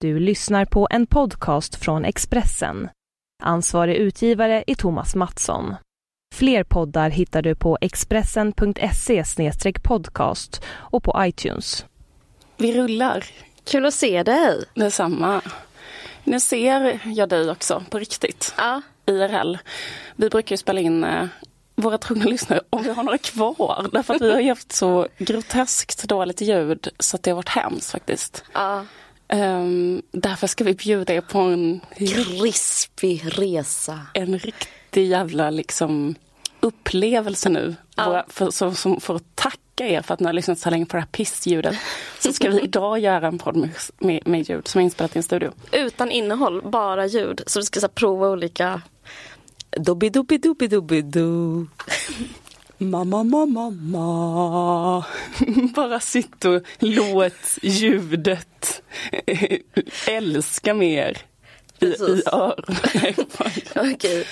Du lyssnar på en podcast från Expressen. Ansvarig utgivare är Thomas Mattsson. Fler poddar hittar du på expressen.se podcast och på iTunes. Vi rullar. Kul att se dig. Detsamma. Nu ser jag dig också på riktigt. Ja. IRL. Vi brukar ju spela in eh, våra trogna lyssnare om vi har några kvar. Därför att vi har haft så groteskt dåligt ljud så att det har varit hemskt faktiskt. ja. Um, därför ska vi bjuda er på en, Krispig resa. en riktig jävla liksom upplevelse nu. Ja. Våra, för, så, som, för att tacka er för att ni har lyssnat så länge på det här pissljudet. Så ska vi idag göra en podd med, med, med ljud som är inspelat i en studio. Utan innehåll, bara ljud. Så vi ska så här, prova olika... Dobby Mamma, mamma, mamma. Bara sitt och låt ljudet älska mer i, i öronen. Okej.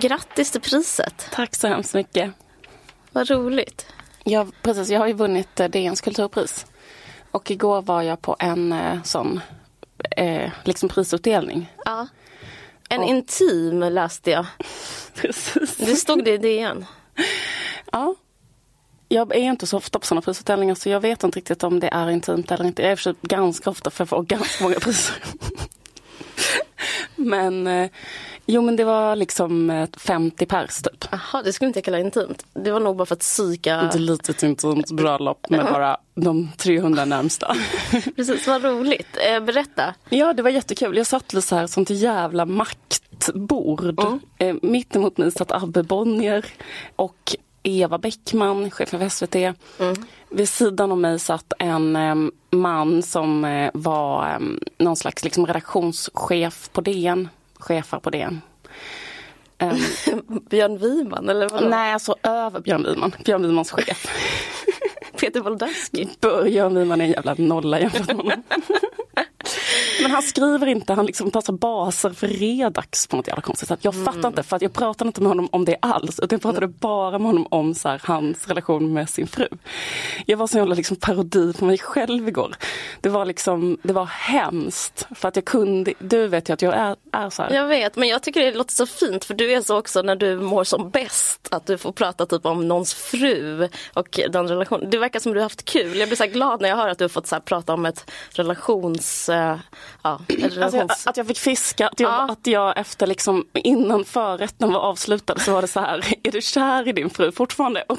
Grattis till priset. Tack så hemskt mycket. Vad roligt. Ja, precis. Jag har ju vunnit eh, DNs kulturpris. Och igår var jag på en eh, sån eh, liksom prisutdelning. Ja. En Och- intim läste jag. Precis. Det stod det i DN. Ja. Jag är inte så ofta på sådana prisutdelningar så jag vet inte riktigt om det är intimt eller inte. Jag är ganska ofta för jag får ganska många priser. men eh, jo men det var liksom eh, 50 pers typ. Jaha, det skulle inte jag kalla intimt. Det var nog bara för att psyka. Ett litet intimt bröllop med bara de 300 närmsta. Precis, vad roligt. Eh, berätta. Ja, det var jättekul. Jag satt vid så här sånt jävla maktbord. Mm. Eh, mitt emot mig satt Abbe Bonnier och Eva Bäckman, chef för SVT. Mm. Vid sidan om mig satt en eh, man som eh, var eh, någon slags liksom, redaktionschef på DN. Chefer på DN. Eh, Björn Wiman eller vadå? nej, alltså över Björn Wiman. Björn Wimans chef. Peter Wolodarski. Björn Wiman är en jävla nolla jämfört med honom. Men han skriver inte, han liksom passar baser för Redax på något jävla konstigt sätt. Jag fattar inte för att jag pratade inte med honom om det alls. Utan jag pratade bara med honom om så här, hans relation med sin fru. Jag var så jävla liksom parodi på mig själv igår. Det var liksom, det var hemskt. För att jag kunde, du vet ju att jag är, är så här. Jag vet, men jag tycker det låter så fint för du är så också när du mår som bäst. Att du får prata typ om någons fru och den relationen. Det verkar som du har haft kul. Jag blir så glad när jag hör att du har fått så prata om ett relations... ja, ett Alltså, jag, att jag fick fiska, att jag, Ja. att jag efter liksom innan förrätten var avslutad så var det så här, är du kär i din fru fortfarande? Och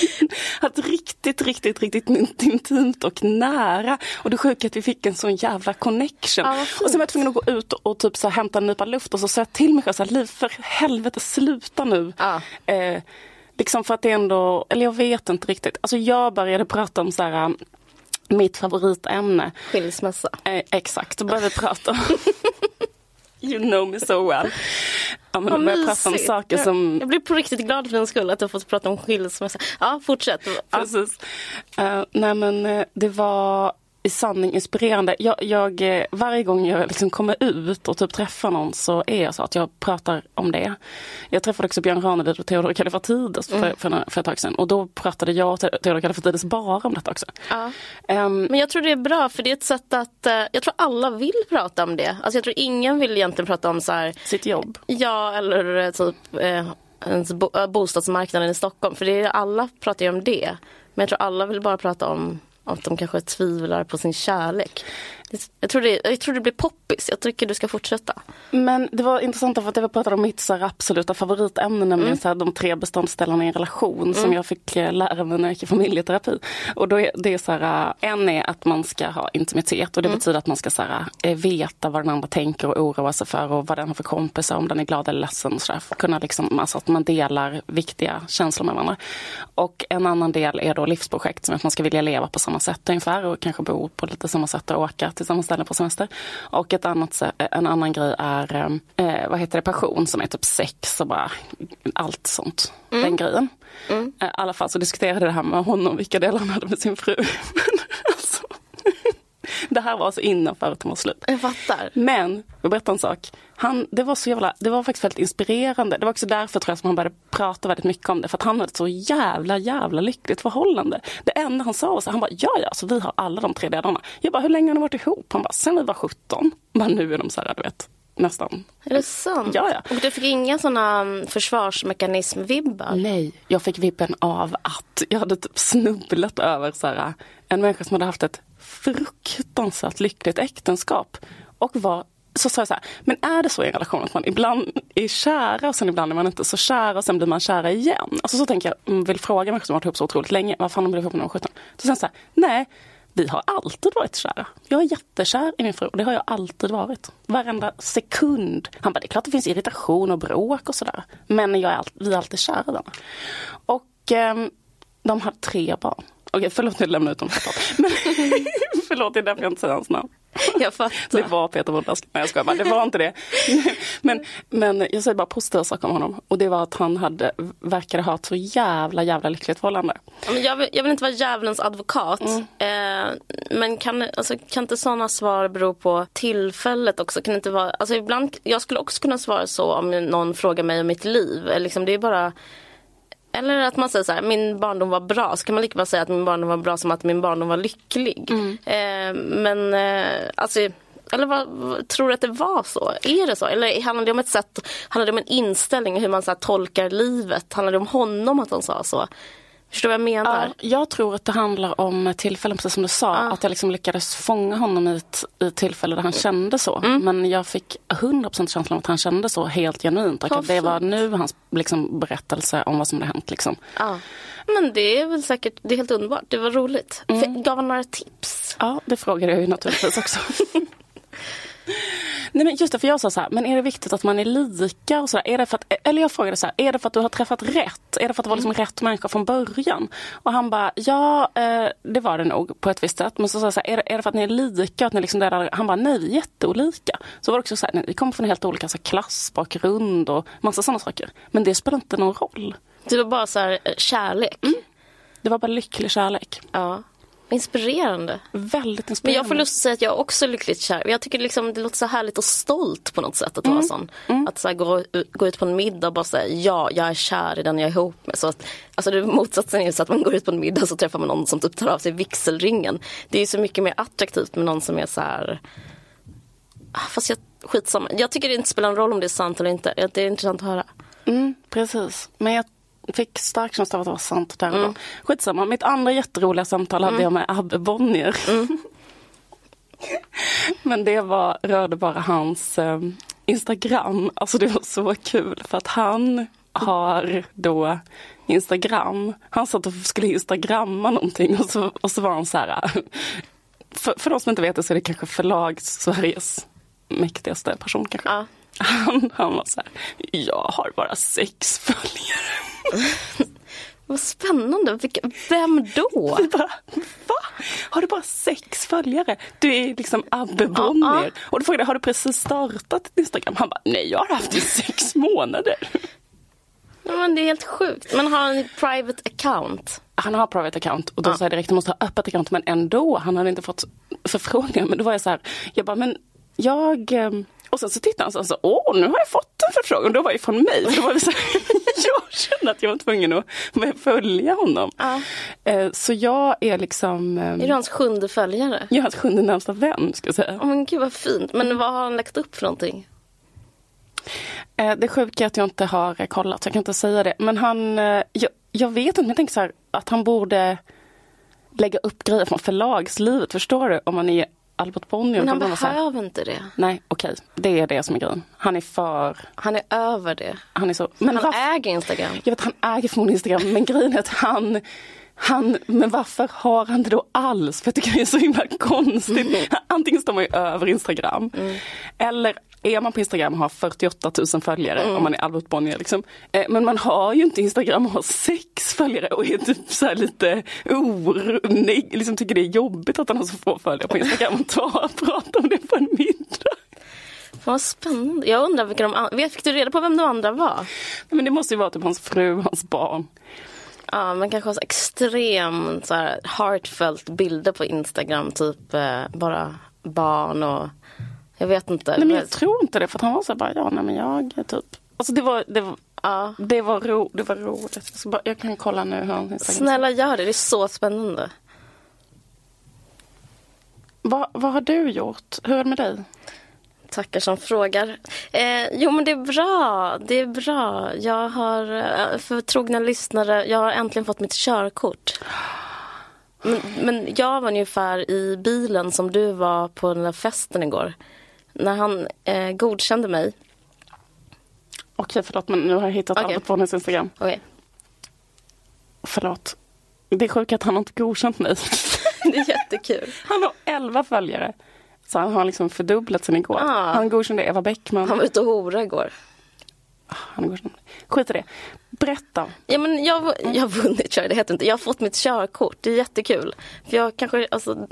att riktigt, riktigt, riktigt intimt och nära. Och det sjuka är att vi fick en sån jävla connection. Ja, och sen var jag tvungen att gå ut och typ så här, hämta en nypa luft och så sa jag till mig själv, så här, Liv för helvete sluta nu. Ja. Eh, liksom för att det ändå, eller jag vet inte riktigt. Alltså jag började prata om så här, mitt favoritämne. Skilsmässa. Eh, exakt, då började vi prata om You know me so well. Ja, men Vad prata om saker som... Jag, blir på riktigt glad för din skull att du har fått prata om skilsmässa. Ja, fortsätt. Ja. Precis. Eh, nej men eh, det var i sanning inspirerande. Jag, jag, eh, varje gång jag liksom kommer ut och typ träffar någon så är jag så att jag pratar om det. Jag träffade också Björn Ranelid och Theodor Kallifatides för, för, några- för ett tag sedan. Och då pratade jag och Theodor Kallifatides bara om detta också. Ja. Ehm, Men jag tror det är bra för det är ett sätt att, eh, jag tror alla vill prata om det. Alltså jag tror ingen vill egentligen prata om så här, sitt jobb. ja eller eh, typ eh, ens bo, eh, bostadsmarknaden i Stockholm. För det är, alla pratar ju om det. Men jag tror alla vill bara prata om att de kanske tvivlar på sin kärlek. Jag tror det, jag tror det blir poppis. Jag tycker du ska fortsätta. Men det var intressant för att jag pratade om mitt så absoluta favoritämne, nämligen så här, de tre beståndsdelarna i en relation som jag fick eh, lära mig när jag gick i familjeterapi. Och då är det så här, eh, en är att man ska ha intimitet och det betyder att man ska så här, eh, veta vad den andra tänker och oroa sig för och vad den har för kompisar, om den är glad eller ledsen. Och så där. Kunna liksom, alltså att man delar viktiga känslor med varandra. Och en annan del är då livsprojekt som att man ska vilja leva på samma sätt ungefär och kanske bo på lite samma sätt och åka till samma ställe på semester. Och ett annat, en annan grej är, eh, vad heter det, passion som är typ sex och bara allt sånt. Den grejen. Eh, I alla fall så diskuterade jag det här med honom, vilka delar han hade med sin fru. Men alltså, Det här var alltså innan förrätten var slut. Jag fattar. Men, jag berättar en sak. Han, det var så jävla, det var faktiskt väldigt inspirerande. Det var också därför tror jag som han började prata väldigt mycket om det. För att han hade ett så jävla, jävla lyckligt förhållande. Det enda han sa var så han bara, ja ja, så vi har alla de tre delarna. Jag bara, hur länge har ni varit ihop? Han bara, sen vi var 17. Men nu är de så här, du vet, nästan. Är det sant? Ja, ja. Och du fick inga såna mm, försvarsmekanism-vibbar? Nej, jag fick vibben av att jag hade typ snubblat över så här, en människa som hade haft ett fruktansvärt lyckligt äktenskap och var så sa jag så här, men är det så i en relation att man ibland är kära och sen ibland är man inte så kära och sen blir man kära igen? Alltså så tänker jag, mm, vill fråga människor som har varit ihop så otroligt länge, vad fan de blev ihop när de var 17? Så sen så här, nej, vi har alltid varit kära. Jag är jättekär i min fru och det har jag alltid varit. Varenda sekund. Han bara, det är klart det finns irritation och bråk och sådär. Men jag är all, vi är alltid kära i den. Och eh, de har tre barn. Okej, förlåt jag lämnar ut dem. Men, förlåt, det är därför jag inte säger hans namn. Jag fattar. Det var Peter Wohldask. Nej jag skojar bara, det var inte det. Men, men jag säger bara positiva saker om honom. Och det var att han hade, verkade ha ett så jävla jävla lyckligt förhållande. Jag vill, jag vill inte vara djävulens advokat. Mm. Eh, men kan, alltså, kan inte sådana svar bero på tillfället också? Kan inte vara, alltså ibland, jag skulle också kunna svara så om någon frågar mig om mitt liv. Liksom, det är bara eller att man säger så här, min barndom var bra. Så kan man lika väl säga att min barndom var bra som att min barndom var lycklig. Mm. Eh, men eh, alltså eller vad, vad, tror du att det var så? Är det så? Eller handlar det om ett sätt, handlar det om en inställning hur man så tolkar livet? Handlar det om honom att han sa så? Förstår du vad jag menar? Ja, jag tror att det handlar om tillfällen, precis som du sa. Ja. Att jag liksom lyckades fånga honom i ett, i ett tillfälle där han kände så. Mm. Men jag fick 100% känslan av att han kände så helt genuint. Och att det var nu hans liksom, berättelse om vad som hade hänt. Liksom. Ja. Men det är väl säkert, det är helt underbart. Det var roligt. Mm. Gav han några tips? Ja, det frågade jag ju naturligtvis också. Nej men just det, för jag sa så här, men är det viktigt att man är lika? Och så där? Är det för att, eller jag frågade så här, är det för att du har träffat rätt? Är det för att det var liksom rätt människa från början? Och han bara, ja eh, det var det nog på ett visst sätt. Men så sa jag så här, är det, är det för att ni är lika? Att ni liksom där, han bara, nej vi är jätteolika. Så var det också så här, nej, vi kommer från helt olika så här, klassbakgrund och massa sådana saker. Men det spelar inte någon roll. Det var bara så här, eh, kärlek? Mm. Det var bara lycklig kärlek. Ja. Inspirerande. Väldigt inspirerande. Men jag får lust att säga att jag också är lyckligt kär. Jag tycker liksom det låter så härligt och stolt på något sätt att mm. vara sån. Mm. Att så gå, gå ut på en middag och bara säga ja, jag är kär i den jag är ihop med. Så att, alltså det motsatsen är så att man går ut på en middag så träffar man någon som typ tar av sig vigselringen. Det är så mycket mer attraktivt med någon som är så här ah, Fast jag, skitsamma. Jag tycker det inte spelar någon roll om det är sant eller inte. Det är intressant att höra. Mm, precis. Men jag fick stark känsla av att det var sant där och mm. Skitsamma, mitt andra jätteroliga samtal hade mm. jag med Abbe Bonnier. Mm. Men det var, rörde bara hans eh, Instagram. Alltså det var så kul för att han har då Instagram. Han satt och skulle instagramma någonting och så, och så var han så här. För, för de som inte vet det så är det kanske förlags-Sveriges mäktigaste person kanske. Ja. Han, han var så här, jag har bara sex följare. Vad spännande. Vem då? Vi bara, va? Har du bara sex följare? Du är liksom Abbe Bonnier. Ja, ja. Och då frågade jag, har du precis startat Instagram? Han bara, nej jag har haft det i sex månader. Men det är helt sjukt. Men har han private account? Han har private account och då ja. sa jag direkt, du måste ha öppet account. Men ändå, han hade inte fått förfrågningar. Men då var jag så här, jag bara, men jag ehm, och sen så tittade han och sa, åh nu har jag fått en förfrågan. Och då var det från mig. För då var det så här, jag kände att jag var tvungen att följa honom. Ja. Eh, så jag är liksom... Ehm, är du hans sjunde följare? Jag är hans sjunde närmsta vän ska jag säga. Oh, men gud vad fint. Men vad har han lagt upp för någonting? Eh, det sjuka är att jag inte har kollat, så jag kan inte säga det. Men han, eh, jag, jag vet inte, men jag tänker så här, att han borde lägga upp grejer från förlagslivet, förstår du? Om man är Albert Bonnier. Men han behöver inte det. Nej, okej. Okay. Det är det som är grejen. Han är för... Han är över det. Han är så... Men han varför... äger Instagram. Jag vet, han äger förmodligen Instagram. Men grejen är att han... Han, men varför har han det då alls? För jag tycker det är så himla konstigt. Mm. Antingen står man ju över Instagram. Mm. Eller är man på Instagram och har 48 000 följare, mm. om man är Albert Bonnier liksom. Eh, men man har ju inte Instagram och har sex följare och är typ så lite or, nej, liksom tycker det är jobbigt att han har så få följare på Instagram och tar, pratar om det på en middag. Vad spännande. Jag undrar vilka de andra, fick du reda på vem de andra var? Men det måste ju vara typ hans fru, hans barn. Ja, man kanske har så extrem så här, heartfelt bilder på Instagram. Typ eh, bara barn och jag vet inte. Nej, men jag tror inte det för att han var så här bara, ja nej men jag typ. Alltså det var, det var, ja. det var, ro, det var roligt. Jag, bara, jag kan kolla nu hur han Snälla gör det, det är så spännande. Vad, vad har du gjort? Hur är det med dig? Tackar som frågar. Eh, jo men det är bra, det är bra. Jag har, eh, för trogna lyssnare, jag har äntligen fått mitt körkort. Men, men jag var ungefär i bilen som du var på den där festen igår. När han eh, godkände mig. Okej förlåt men nu har jag hittat allt på hennes Instagram. Okej. Förlåt. Det är sjukt att han har inte godkänt mig. Det är jättekul. Han har 11 följare. Så han har liksom fördubblat sen igår. Ah. Han godkände Eva Bäckman. Han var ute och hora igår. Han har godkänt. Skit i det. Berätta. Ja, men jag, jag har vunnit kör, det heter inte. Jag har fått mitt körkort. Det är jättekul. För jag kanske, alltså,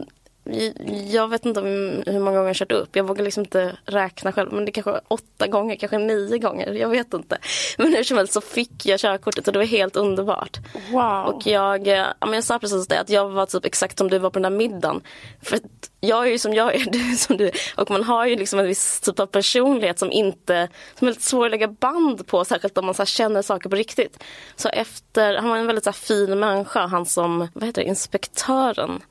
jag vet inte hur många gånger jag kört upp. Jag vågar liksom inte räkna själv. Men det kanske var åtta gånger, kanske nio gånger. Jag vet inte. Men hur som helst så fick jag körkortet och det var helt underbart. Wow. Och jag, eh, ja, men jag sa precis det att jag var typ exakt som du var på den där middagen. För jag är ju som jag är, du är som du är. Och man har ju liksom en viss typ av personlighet som inte, som är lite svår att lägga band på. Särskilt om man så känner saker på riktigt. Så efter, han var en väldigt så fin människa, han som, vad heter det, inspektören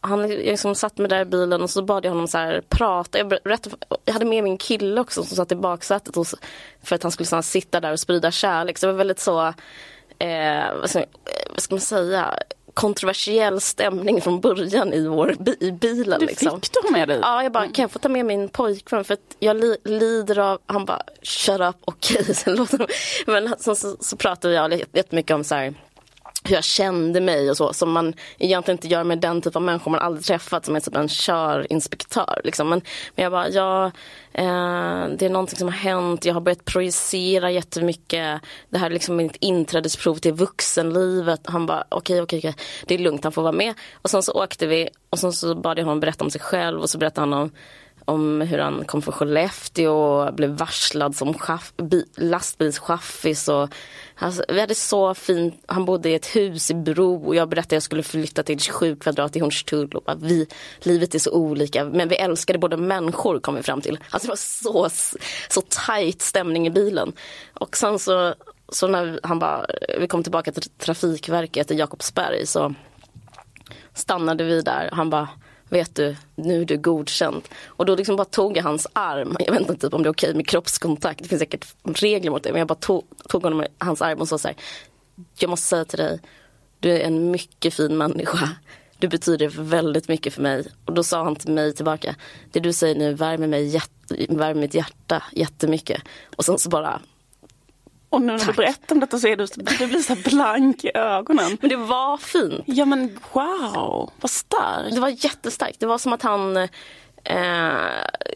han liksom satt mig där i bilen och så bad jag honom så här prata. Jag, berättade, jag hade med min kille också som satt i baksätet och, för att han skulle så här, sitta där och sprida kärlek. Så det var väldigt så, eh, vad, ska, eh, vad ska man säga, kontroversiell stämning från början i, vår, i bilen. Du liksom. fick ha med dig? Ja, jag bara, kan jag få ta med min pojkvän? För att jag li, lider av, han bara, shut up, okej. Sen låter de- Men så, så, så pratade jag jättemycket om så här, hur jag kände mig och så, som man egentligen inte gör med den typ av människor man aldrig träffat, som är typ en körinspektör. Liksom. Men, men jag bara, ja, eh, det är någonting som har hänt, jag har börjat projicera jättemycket. Det här är liksom mitt inträdesprov till vuxenlivet. Han bara, okej, okej, okej, det är lugnt, han får vara med. Och sen så åkte vi och sen så bad jag honom berätta om sig själv och så berättade han om om hur han kom från Skellefteå och blev varslad som bi, lastbilschaffis. Och, alltså, vi hade så fint, han bodde i ett hus i Bro och jag berättade att jag skulle flytta till 27 kvadrat i Hornstull. Och bara, vi, livet är så olika men vi älskade både människor kom vi fram till. Alltså det var så, så tajt stämning i bilen. Och sen så, så när han bara, vi kom tillbaka till Trafikverket i Jakobsberg så stannade vi där. Han bara, vet du, nu är du godkänd. Och då liksom bara tog jag hans arm. Jag vet inte typ om det är okej med kroppskontakt. Det finns säkert regler mot det. Men jag bara tog, tog honom i hans arm och sa så här. Jag måste säga till dig, du är en mycket fin människa. Du betyder väldigt mycket för mig. Och då sa han till mig tillbaka. Det du säger nu värmer, mig jätte, värmer mitt hjärta jättemycket. Och sen så bara och nu när du berättar om detta så är du, du blir så blank i ögonen. Men det var fint. Ja men wow, vad starkt. Det var jättestarkt. Det var som att han eh,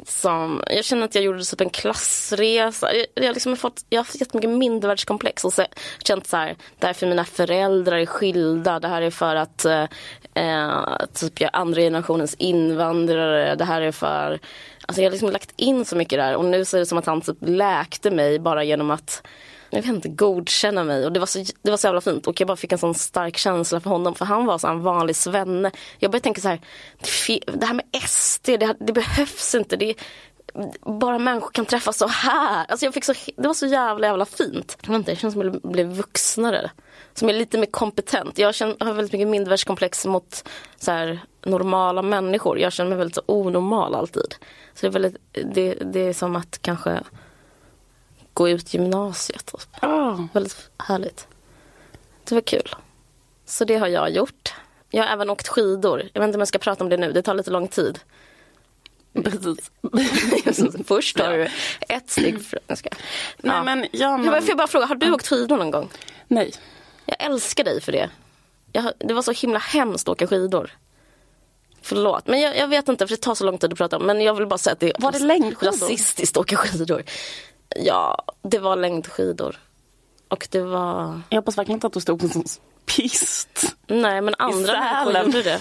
som, jag känner att jag gjorde typ en klassresa. Jag, jag, liksom har fått, jag har fått jättemycket mindervärdeskomplex och så, känt så här, det här är för mina föräldrar är skilda. Det här är för att eh, eh, typ jag är andra generationens invandrare. Det här är för Alltså jag har liksom lagt in så mycket där och nu så är det som att han typ läkte mig bara genom att jag vet inte, godkänna mig och det var, så, det var så jävla fint och jag bara fick en sån stark känsla för honom för han var så en vanlig svenne. Jag började tänka så här, det här med SD, det, det behövs inte. Det, bara människor kan träffas så här. Alltså jag fick så, det var så jävla jävla fint. Jag vet inte, det känns som att jag blev vuxnare. Som är lite mer kompetent. Jag känner, har väldigt mycket mindervärdeskomplex mot så här, normala människor. Jag känner mig väldigt så onormal alltid. Så det är, väldigt, det, det är som att kanske gå ut gymnasiet. Typ. Ah, Väldigt härligt. Det var kul. Så det har jag gjort. Jag har även åkt skidor. Jag vet inte om jag ska prata om det nu, det tar lite lång tid. precis. Först tar du ett steg fram. Jag ska. Nej Ja. men ja, Jag men, bara- Får jag bara fråga, har du åkt skidor någon gång? nej. Jag älskar dig för det. Jag, det var så himla hemskt att åka skidor. Förlåt, men jag, jag vet inte för det tar så lång tid att prata om. Men jag vill bara säga att det är Var det längdskidor? rasistiskt att åka skidor. Ja, det var längdskidor. Och det var... Jag hoppas verkligen inte att du stod på en sån pist. Nej, men andra människor gjorde det.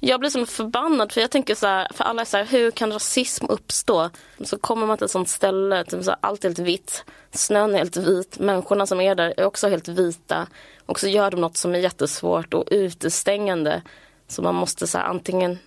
Jag blir som förbannad för jag tänker så här, för alla är så här, hur kan rasism uppstå? Så kommer man till ett sånt ställe, typ så här, allt är helt vitt, snön är helt vit, människorna som är där är också helt vita. Och så gör de något som är jättesvårt och utestängande. Så man måste så här, antingen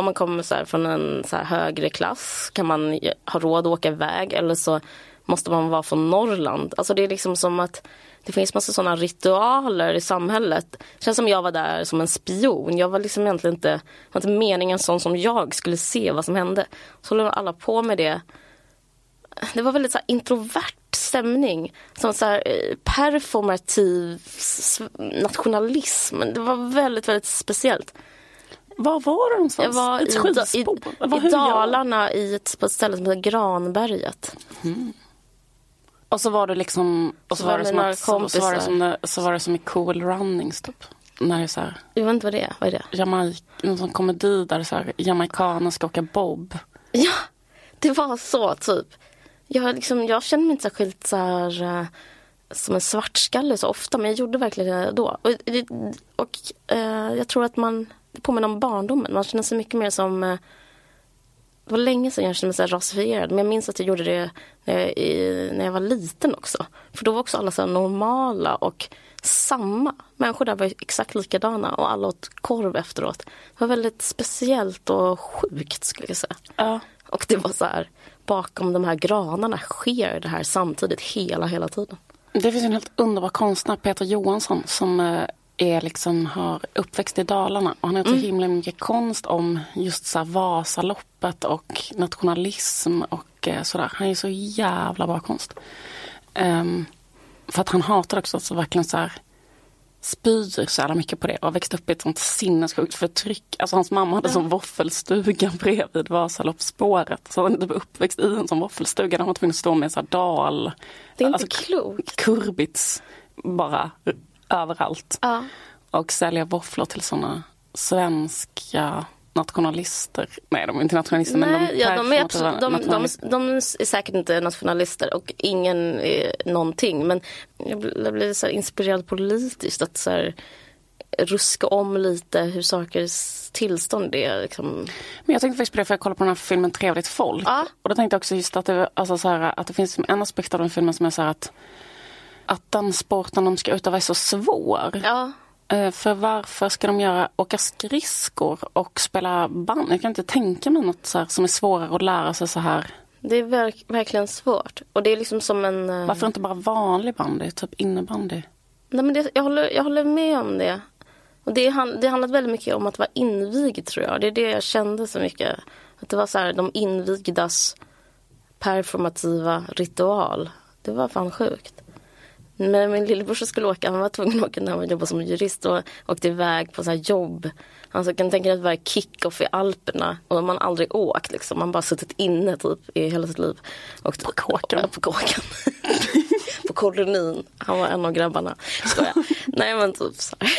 om man kommer så från en så högre klass kan man ha råd att åka iväg eller så måste man vara från Norrland. Alltså det är liksom som att det finns massa sådana ritualer i samhället. Det känns som jag var där som en spion. Jag var liksom egentligen inte, var inte meningen sån som jag skulle se vad som hände. Så håller alla på med det. Det var väldigt så introvert stämning. Som så här, eh, performativ nationalism. Det var väldigt, väldigt speciellt. Var var du någonstans? Jag var ett i, i, i Dalarna i ett, på ett ställe som heter Granberget. Mm. Och så var det liksom, och så, så var det som att, så, så, var det som, så var det som i Cool Runnings typ. När det är så här, jag vet inte vad det är. Vad är det? Jamaik, någon sån komedi där så här, jamaikaner ska åka bob. Ja, det var så typ. Jag, liksom, jag känner mig inte särskilt så här, uh, som en svartskalle så ofta men jag gjorde verkligen det då. Och, och uh, jag tror att man det påminner om barndomen. Man känner sig mycket mer som uh, det var länge sedan jag kände mig så rasifierad men jag minns att jag gjorde det när jag, i, när jag var liten också. För då var också alla så normala och samma. Människor där var exakt likadana och alla åt korv efteråt. Det var väldigt speciellt och sjukt skulle jag säga. Ja. Och det var så här, bakom de här granarna sker det här samtidigt hela, hela tiden. Det finns en helt underbar konstnär, Peter Johansson, som eh, är liksom, har uppväxt i Dalarna och han har gjort mm. så himla mycket konst om just så här Vasaloppet och nationalism och eh, sådär. Han är så jävla bra konst. Um, för att han hatar också så verkligen så här spyr så jävla mycket på det och växte upp i ett sånt sinnessjukt förtryck. Alltså hans mamma hade ja. som våffelstuga bredvid Vasaloppsspåret. Så han var uppväxt i en sån våffelstuga där han var tvungen att stå med så här dal. Det är inte alltså, klokt. Kurbits bara överallt. Ja. Och sälja våfflor till sådana svenska nationalister. Nej, de är inte nationalister Nej, men de, ja, de, är absolut, de, de, de, är säkert inte nationalister och ingen är någonting. Men jag blir, jag blir så inspirerad politiskt att så här, ruska om lite hur sakers tillstånd är. Liksom. Men jag tänkte faktiskt på det för jag kollade på den här filmen Trevligt folk. Ja. Och då tänkte jag också just att det, alltså så här, att det finns en aspekt av den filmen som är så här att att den sporten de ska utöva är så svår. Ja. Eh, för varför ska de göra, åka skridskor och spela band? Jag kan inte tänka mig något så som är svårare att lära sig så här. Det är verk verkligen svårt. Och det är liksom som en... Uh... Varför inte bara vanlig bandy, typ innebandy? Nej men det, jag, håller, jag håller med om det. Och det, det handlar väldigt mycket om att vara invigd tror jag. Det är det jag kände så mycket. Att det var så här, de invigdas performativa ritual. Det var fan sjukt. Men min lillebrorsa skulle åka, han var tvungen att åka när han jobbade som jurist och åkte iväg på så jobb. Alltså, kan tänka dig att vara kick-off i Alperna och man aldrig åkt liksom. Man bara suttit inne typ i hela sitt liv. Och, på kåken. På kåken. på kolonin. Han var en av grabbarna. Skojar. Nej men typ så här.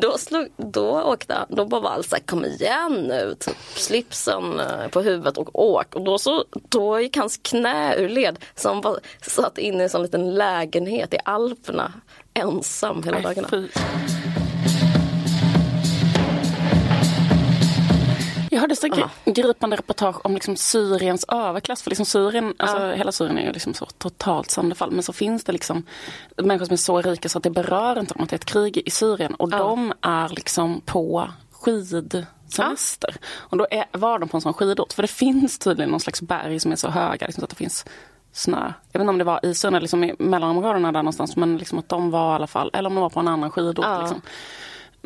Då, slog, då åkte han, då bara var alla såhär, kom igen nu, typ slipsen eh, på huvudet och åk. Och då, så, då gick hans knä ur led. Så han bara satt inne i en sån liten lägenhet i Alperna ensam hela dagarna. Jag hörde så ja. gripande reportage om liksom Syriens överklass. För liksom Syrien, alltså ja. hela Syrien är ju liksom så totalt sönderfall. Men så finns det liksom människor som är så rika så att det berör inte dem att det är ett krig i Syrien. Och ja. de är liksom på skidsemester. Ja. Och då är, var de på en sån skidort. För det finns tydligen någon slags berg som är så höga liksom, så att det finns snö. Jag vet inte om det var i Syrien liksom i mellanområdena där någonstans. Men liksom att de var i alla fall, eller om de var på en annan skidort. Liksom.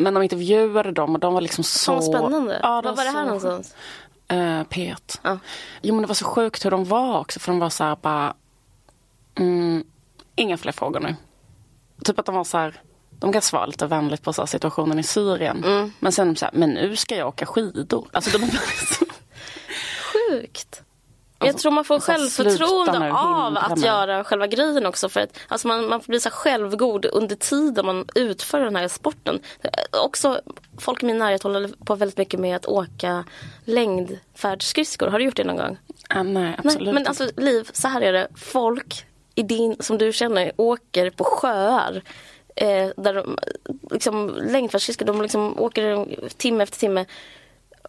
Men de intervjuade dem och de var liksom så... Vad spännande. Ja, Var var det här någonstans? Uh, P1. Ja. Jo men det var så sjukt hur de var också för de var så här bara... Mm, inga fler frågor nu. Typ att de var så här... De kan svara lite vänligt på så situationen i Syrien. Mm. Men sen så här, men nu ska jag åka skidor. Alltså de Sjukt. Alltså, jag tror man får alltså, självförtroende av att med. göra själva grejen också. För att, alltså man, man blir så självgod under tiden man utför den här sporten. Också, folk i min närhet håller på väldigt mycket med att åka längdfärdsskridskor. Har du gjort det någon gång? Ah, nej, absolut nej, Men alltså Liv, så här är det. Folk i din, som du känner åker på sjöar Eh, där de, liksom, längdfärdsskridskor, de liksom åker timme efter timme.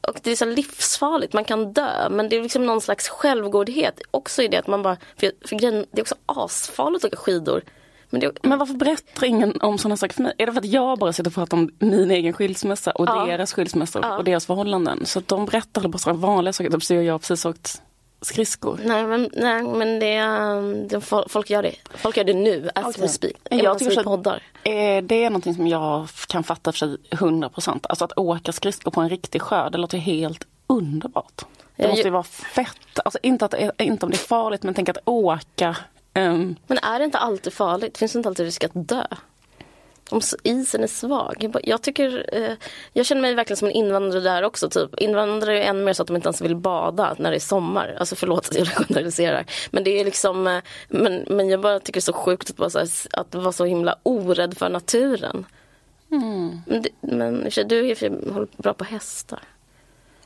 Och det är så livsfarligt, man kan dö. Men det är liksom någon slags självgodhet också i det att man bara, för, för grejen, det är också asfarligt att åka skidor. Men, det, men varför berättar ingen om sådana saker för mig? Är det för att jag bara sitter och pratar om min egen skilsmässa och ja. deras skilsmässa ja. och deras förhållanden? Så att de berättar bara sådana vanliga saker, typ så jag har precis åkt skridskor. Nej men, nej, men det, det, folk gör det. Folk gör det nu, as okay. we speak. Jag tycker så poddar. Eh, det är någonting som jag kan fatta för sig 100 procent. Alltså att åka skridskor på en riktig sjö, det låter helt underbart. Det måste ju vara fett. Alltså inte, att, inte om det är farligt men tänk att åka. Um... Men är det inte alltid farligt? Finns det inte alltid risk att dö? Om isen är svag. Jag, tycker, eh, jag känner mig verkligen som en invandrare där också. Typ. Invandrare är ännu mer så att de inte ens vill bada när det är sommar. Alltså förlåt att jag generaliserar. Men det är liksom, eh, men, men jag bara tycker det är så sjukt att, bara, så här, att vara så himla orädd för naturen. Mm. Men, men du är bra på hästar.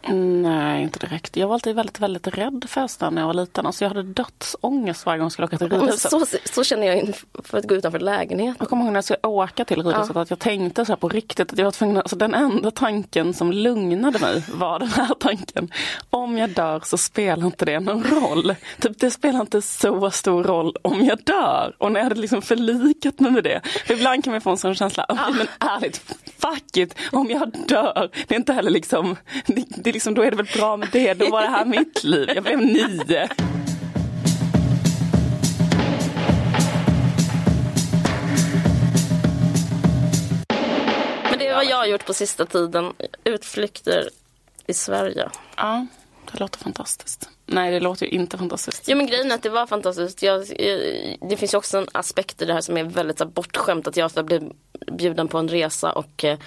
Nej, inte direkt. Jag var alltid väldigt, väldigt rädd för hästar när jag var liten. Alltså jag hade dödsångest varje gång jag skulle åka till ridhuset. Så, så känner jag för att gå utanför lägenheten. Jag kommer ihåg när jag skulle åka till ridhuset ja. att jag tänkte så på riktigt att jag var tvungen, alltså den enda tanken som lugnade mig var den här tanken. Om jag dör så spelar inte det någon roll. Typ det spelar inte så stor roll om jag dör. Och när jag hade liksom förlikat mig med det. För ibland kan man få en sån känsla, ja. men ärligt, fuck it, om jag dör. Det är inte heller liksom, det, det liksom, då är det väl bra med det. Då var det här mitt liv. Jag blev nio. Men det är vad jag har gjort på sista tiden. Utflykter i Sverige. Ja, det låter fantastiskt. Nej, det låter ju inte fantastiskt. Jo, men grejen är att det var fantastiskt. Jag, det finns ju också en aspekt i det här som är väldigt så här, bortskämt. Att jag blir bjuden på en resa och eh,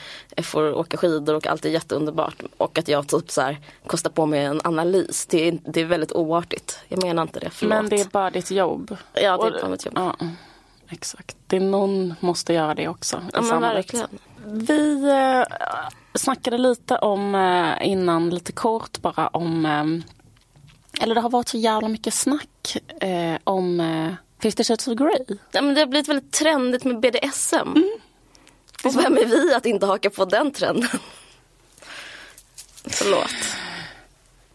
får åka skidor och allt är jätteunderbart. Och att jag typ så här, kostar på mig en analys. Det är, det är väldigt oartigt. Jag menar inte det, förlåt. Men det är bara ditt jobb. Ja, det är bara mitt jobb. Ja, exakt. Det är någon måste göra det också. Ja, men verkligen. Vi eh, snackade lite om eh, innan, lite kort bara om eh, eller det har varit så jävla mycket snack eh, om eh, 50 shades of Grey. Ja, men det har blivit väldigt trendigt med BDSM. Mm. Och vem är vi att inte haka på den trenden? Förlåt.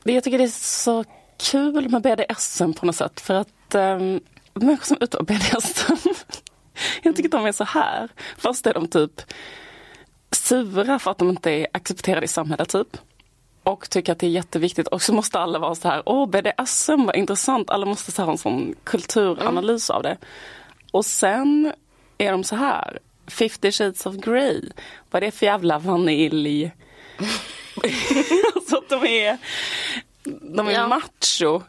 Jag tycker det är så kul med BDSM på något sätt. För att um, människor som utövar BDSM, jag tycker de är så här. Först är de typ sura för att de inte är accepterade i samhället typ och tycker att det är jätteviktigt och så måste alla vara så här, åh BDSM vad intressant, alla måste ha en sån kulturanalys mm. av det. Och sen är de så här, 50 shades of Grey, vad är det för jävla vanilj? så att de är, de är ja. macho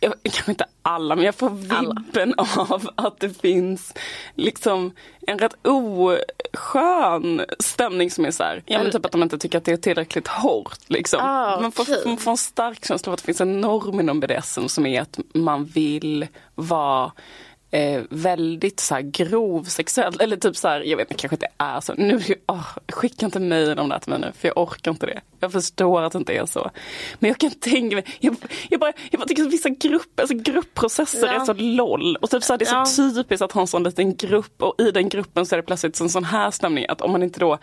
jag, kanske inte alla, men jag får vibben alla. av att det finns liksom en rätt oskön stämning som är så här, ja men typ att de inte tycker att det är tillräckligt hårt liksom. Ah, man, får, man får en stark känsla av att det finns en norm inom BDSM som är att man vill vara eh, väldigt så här grov sexuell, eller typ så här, jag vet inte, kanske inte är så. Nu, oh, skicka inte mejl om det till mig nu, för jag orkar inte det. Jag förstår att det inte är så. Men jag kan tänka mig, jag, jag, bara, jag bara tycker att vissa grupper, alltså gruppprocesser ja. är så LOL. Och typ så här, det är så ja. typiskt att ha en sån liten grupp och i den gruppen så är det plötsligt en sån här stämning att om man inte då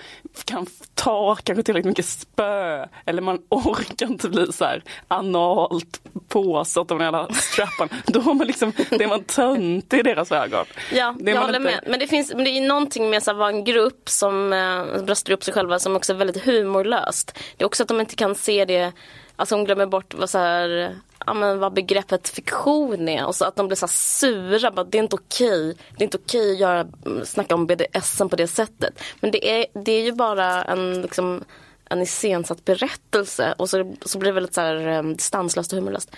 kan ta kanske tillräckligt mycket spö eller man orkar inte bli så här analt påsatt av den jävla strappan. Då har man liksom, det är man tönt i deras ögon. Ja, jag håller inte... med. Men det finns men det är någonting med att vara en grupp som äh, bröstar upp sig själva som också är väldigt humorlöst. Det är också att de inte kan se det, alltså de glömmer bort vad, så här, ja, men vad begreppet fiktion är och så att de blir så sura. Bara, det är inte okej. Det är inte okej att göra, snacka om BDSM på det sättet. Men det är, det är ju bara en liksom, en iscensatt berättelse och så, så blir det väldigt så här, um, distanslöst och humorlöst.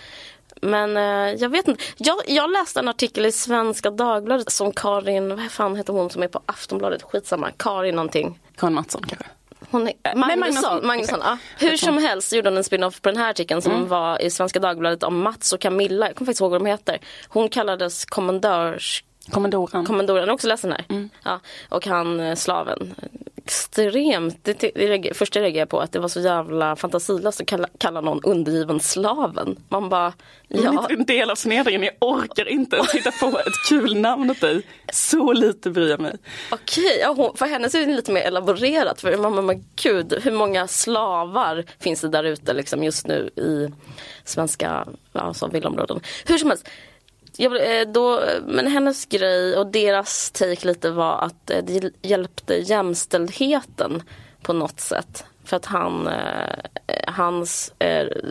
Men eh, jag vet inte. Jag, jag läste en artikel i Svenska Dagbladet som Karin, vad fan heter hon som är på Aftonbladet? Skitsamma. Karin någonting. Karin Mattsson kanske? Hon är, äh, Magnusson. Magnusson, Magnusson ja. Hur som helst gjorde hon en spin-off på den här artikeln som mm. var i Svenska Dagbladet om Mats och Camilla. Jag kommer faktiskt ihåg vad de heter. Hon kallades kommendörs. Kommandoran, har också läst den här? Mm. Ja, och han eh, slaven, extremt, det, det, första jag reagerade på att det var så jävla fantasilöst att kalla, kalla någon undergiven slaven. Man bara, ja. Det är en del av förnedringen, jag orkar inte ens hitta på ett kul namn åt dig. Så lite bryr jag mig. Okej, ja, för henne är det lite mer elaborerat. För man, man, gud, hur många slavar finns det där ute liksom just nu i svenska alltså, villaområden. Hur som helst, jag, eh, då, men hennes grej och deras take lite var att eh, det hjälpte jämställdheten på något sätt. För att han, eh, hans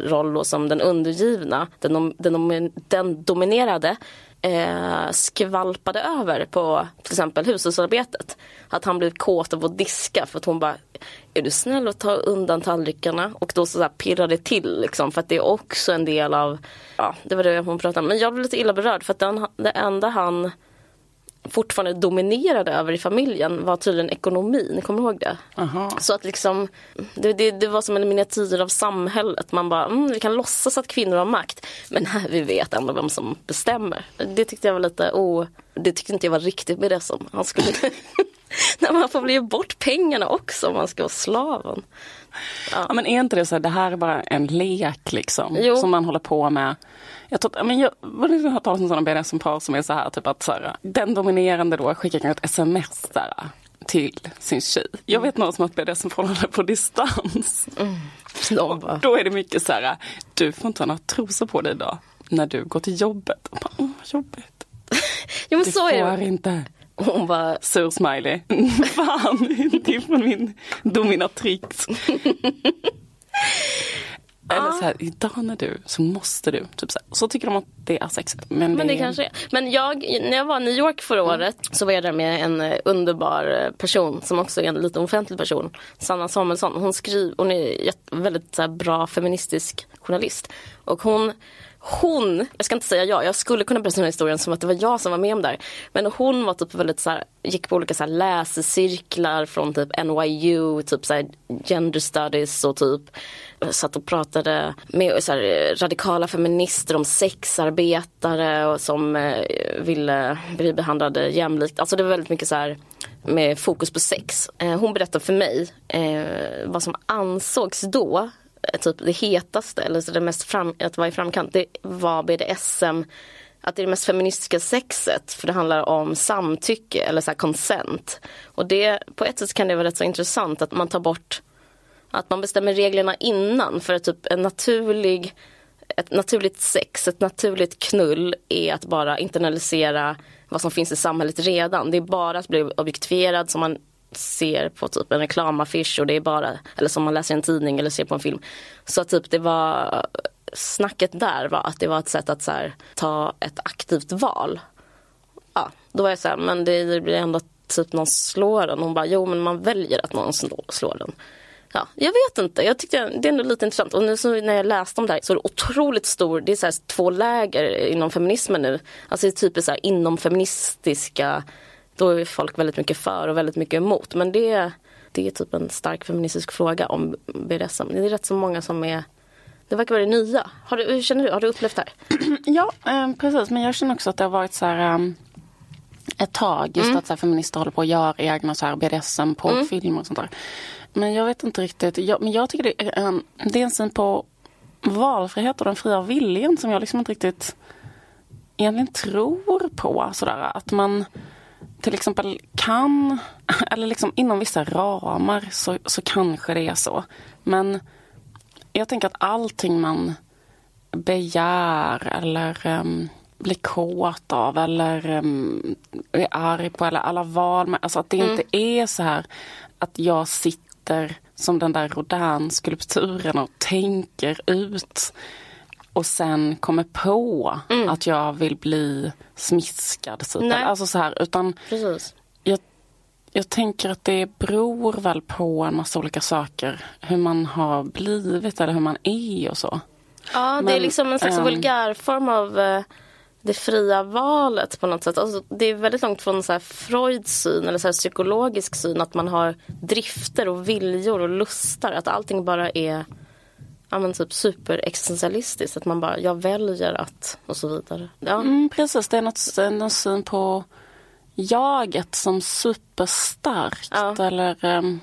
roll då som den undergivna, den, den, den dominerade eh, skvalpade över på till exempel hushållsarbetet. Att han blev kåt av att diska för att hon bara Är du snäll och ta undan tallrikarna? Och då så, så pirrade det till liksom för att det är också en del av Ja det var det hon pratade om. Men jag blev lite illa berörd för att den, det enda han fortfarande dominerade över i familjen var tydligen ekonomin, kommer du ihåg det? Aha. Så att liksom, det, det, det, var som en miniatyr av samhället. Man bara, mm, vi kan låtsas att kvinnor har makt. Men här, vi vet ändå vem som bestämmer. Det tyckte jag var lite, oh, det tyckte inte jag var riktigt med det som han skulle Nej, man får bli bort pengarna också om man ska vara slaven. Ja. ja. men är inte det så att det här är bara en lek liksom jo. som man håller på med jag tror, men jag har hört talas om sådana BDSM-par som är så här, typ att så här, den dominerande då skickar kanske ett sms där, till sin tjej. Jag vet någon som har ett BDSM-förhållande på distans. Mm. Då är det mycket så här, du får inte ha några trosor på dig idag när du går till jobbet. Och bara, oh, jobbigt. jo, men du så får inte. Hon bara... Sur smiley. Fan, det är från min dominatrix. Eller så här, idag när du, så måste du. Typ så, här. så tycker de att det är sexigt. Men, men det, det kanske är. Men jag, när jag var i New York förra mm. året så var jag där med en eh, underbar eh, person som också är en lite offentlig person. Sanna Samuelsson. Hon, skriver, hon är väldigt så här, bra feministisk journalist. Och hon hon, jag ska inte säga jag, jag skulle kunna berätta den här historien som att det var jag som var med om det Men hon var typ väldigt så här, gick på olika så här läsecirklar från typ NYU, typ så här gender studies och typ satt och pratade med så här, radikala feminister om sexarbetare och som eh, ville bli behandlade jämlikt. Alltså det var väldigt mycket så här med fokus på sex. Eh, hon berättade för mig eh, vad som ansågs då typ det hetaste eller så det mest fram, att vara i framkant, det var BDSM att det är det mest feministiska sexet för det handlar om samtycke eller så consent. Och det, på ett sätt kan det vara rätt så intressant att man tar bort att man bestämmer reglerna innan för att typ en naturlig ett naturligt sex, ett naturligt knull är att bara internalisera vad som finns i samhället redan. Det är bara att bli objektifierad som man ser på typ en reklamaffisch och det är bara, eller som man läser i en tidning eller ser på en film. Så typ det var, snacket där var att det var ett sätt att så här, ta ett aktivt val. Ja, då var jag så här, men det blir ändå typ någon slår den. Hon bara, jo men man väljer att någon slår den. Ja, jag vet inte, jag tyckte det är ändå lite intressant. Och nu så när jag läste om det här så är det otroligt stor, det är så här två läger inom feminismen nu. Alltså det är typiskt så här inom feministiska då är folk väldigt mycket för och väldigt mycket emot. Men det, det är typ en stark feministisk fråga om BDSM. Det är rätt så många som är det verkar vara det nya. Har du, hur känner du? Har du upplevt det här? Ja, eh, precis. Men jag känner också att det har varit så här um, ett tag just mm. att så här, feminister håller på att göra egna så här BDSM på mm. filmer och sånt där. Men jag vet inte riktigt. Jag, men jag tycker det är, en, det är en syn på valfrihet och den fria viljan som jag liksom inte riktigt egentligen tror på. Sådär. Att man till exempel kan, eller liksom inom vissa ramar så, så kanske det är så. Men jag tänker att allting man begär eller um, blir kåt av eller um, är arg på eller alla val, alltså att det mm. inte är så här att jag sitter som den där Rodin-skulpturen och tänker ut och sen kommer på mm. att jag vill bli smiskad. Typ. Alltså så här, utan Jag, jag tänker att det beror väl på en massa olika saker. Hur man har blivit eller hur man är och så. Ja, Men, det är liksom en slags ähm, vulgärform av uh, det fria valet på något sätt. Alltså, det är väldigt långt från så här Freuds syn eller så psykologisk syn att man har drifter och viljor och lustar. Att allting bara är ja, men typ superexistentialistiskt. Att man bara, jag väljer att och så vidare. Ja. Mm, precis, det är något, någon syn på jaget som superstarkt Ja. eller, ehm,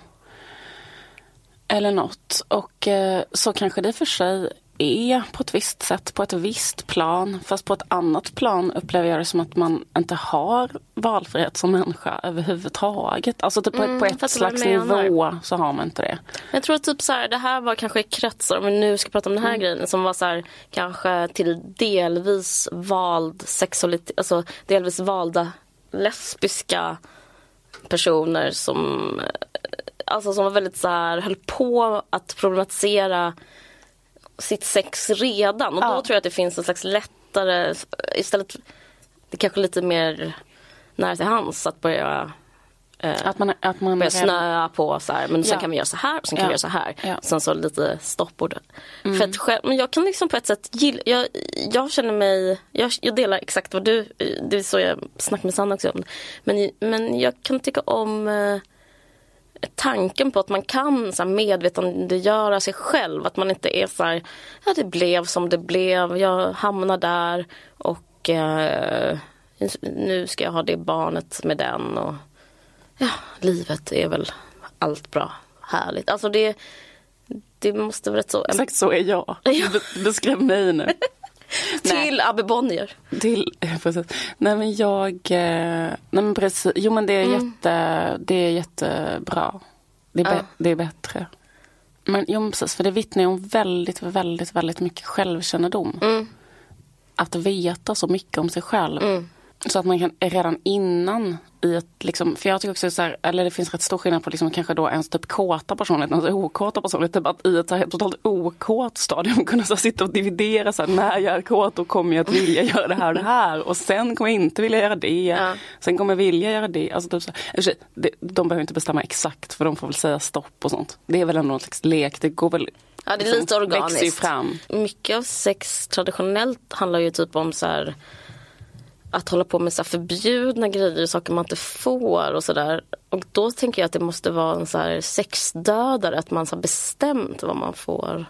eller något. Och eh, så kanske det för sig är på ett visst sätt, på ett visst plan. Fast på ett annat plan upplever jag det som att man inte har valfrihet som människa överhuvudtaget. Alltså typ på, Mm, på ett slags nivå så har man inte det. Jag tror att typ så här, det här var kanske kretsar, om vi nu ska prata om den här grejen, som var så här, kanske till delvis vald sexualitet, alltså delvis valda lesbiska personer som, eh, alltså som var väldigt så här, höll på att problematisera sitt sex redan. Och då Ja. tror jag att det finns en slags lättare, istället, det kanske lite mer nära till hands att börja eh, Att man, att man börja snöa på så här, men sen Ja. kan vi göra så här och sen kan vi göra så här. Sen så lite stoppord. För att själv, men jag kan liksom på ett sätt gilla, jag, jag känner mig, jag, jag delar exakt vad du, det är så jag snackar med Sanna också om. Men, men jag kan tycka om eh, tanken på att man kan så här, medvetandegöra sig själv. Att man inte är så här, ja det blev som det blev, jag hamnar där och eh, nu ska jag ha det barnet med den. Och, ja, livet är väl allt bra, härligt. Alltså det, det måste vara rätt så. Exakt så är jag. Ja. Be- Beskriv mig nu. Till Abbe Bonnier. Till, precis. Nej men jag, eh, nej men precis, jo men det är, jätte, det är jättebra. Det är, be, Ja. det är bättre. Men jo men precis, för det vittnar ju om väldigt, väldigt, väldigt mycket självkännedom. Mm. Att veta så mycket om sig själv. Mm. Så att man kan redan innan i ett, liksom, för jag tycker också så här, eller det finns rätt stor skillnad på liksom, kanske då ens typ kåta personlighet, alltså okåta personlighet, typ att i ett så här, totalt okåt stadium kunna så här, sitta och dividera så här, när jag är kåt då kommer jag att vilja göra det här och det här och sen kommer jag inte vilja göra det. Ja. Sen kommer jag vilja göra det. Alltså, typ så här, det, de behöver inte bestämma exakt för de får väl säga stopp och sånt. Det är väl ändå en slags lek, det går väl Ja, det är liksom, lite organiskt. fram. Mycket av sex traditionellt handlar ju typ om så här att hålla på med så förbjudna grejer, saker man inte får och sådär. Och då tänker jag att det måste vara en så här sexdödare, att man har bestämt vad man får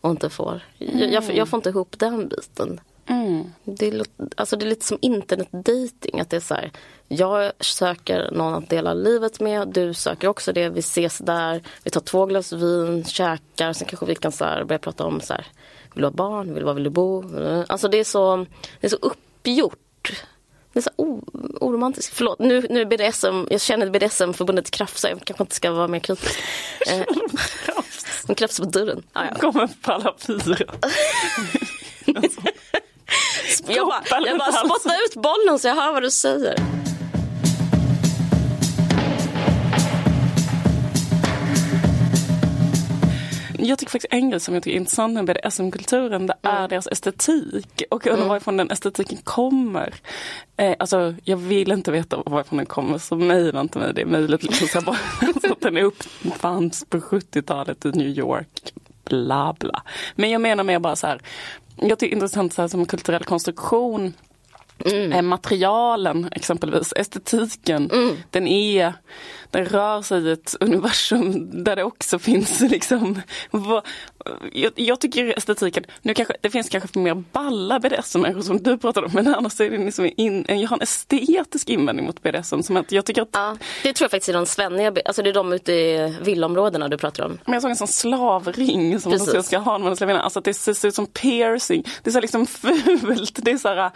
och inte får. Jag, jag, jag får inte ihop den biten. Mm. Det är, alltså det är lite som internetdating. Att det är så här, jag söker någon att dela livet med, du söker också det, vi ses där, vi tar två glas vin, käkar, sen kanske vi kan så här börja prata om så här, vill du ha barn, vill, var vill du bo? Alltså det är så, det är så uppgjort. Det är så o- oromantiskt. Förlåt, nu, nu är BDSM, jag känner BDSM-förbundet krafsar, jag kanske inte ska vara mer kritisk. Eh, De krafsar på dörren. Ja, ja. Kommer på alla fyra. Jag bara, jag bara spottar ut bollen så jag hör vad du säger. Jag tycker faktiskt en grej som jag tycker är intressant med BDSM-kulturen det är deras estetik. Och jag undrar varifrån den estetiken kommer. Eh, alltså jag vill inte veta varifrån den kommer så mejla inte mig. Det är möjligt liksom, bara, så att den är uppfanns på 70-talet i New York. Bla bla. Men jag menar mer bara så här. Jag tycker det är intressant så här, som kulturell konstruktion. Eh, materialen exempelvis, estetiken, den är, den rör sig i ett universum där det också finns liksom, vad, jag, jag tycker estetiken, nu kanske, det finns kanske mer balla BDSM som du pratade om, men annars är det liksom in, jag har en estetisk invändning mot BDSM som att jag tycker att Ja, det tror jag faktiskt är de svenniga, alltså det är de ute i villaområdena du pratar om. Men jag såg en sån slavring som Precis. jag ska ha när man slavarna. Alltså att det ser ut som piercing. Det är så liksom fult. Det är så här,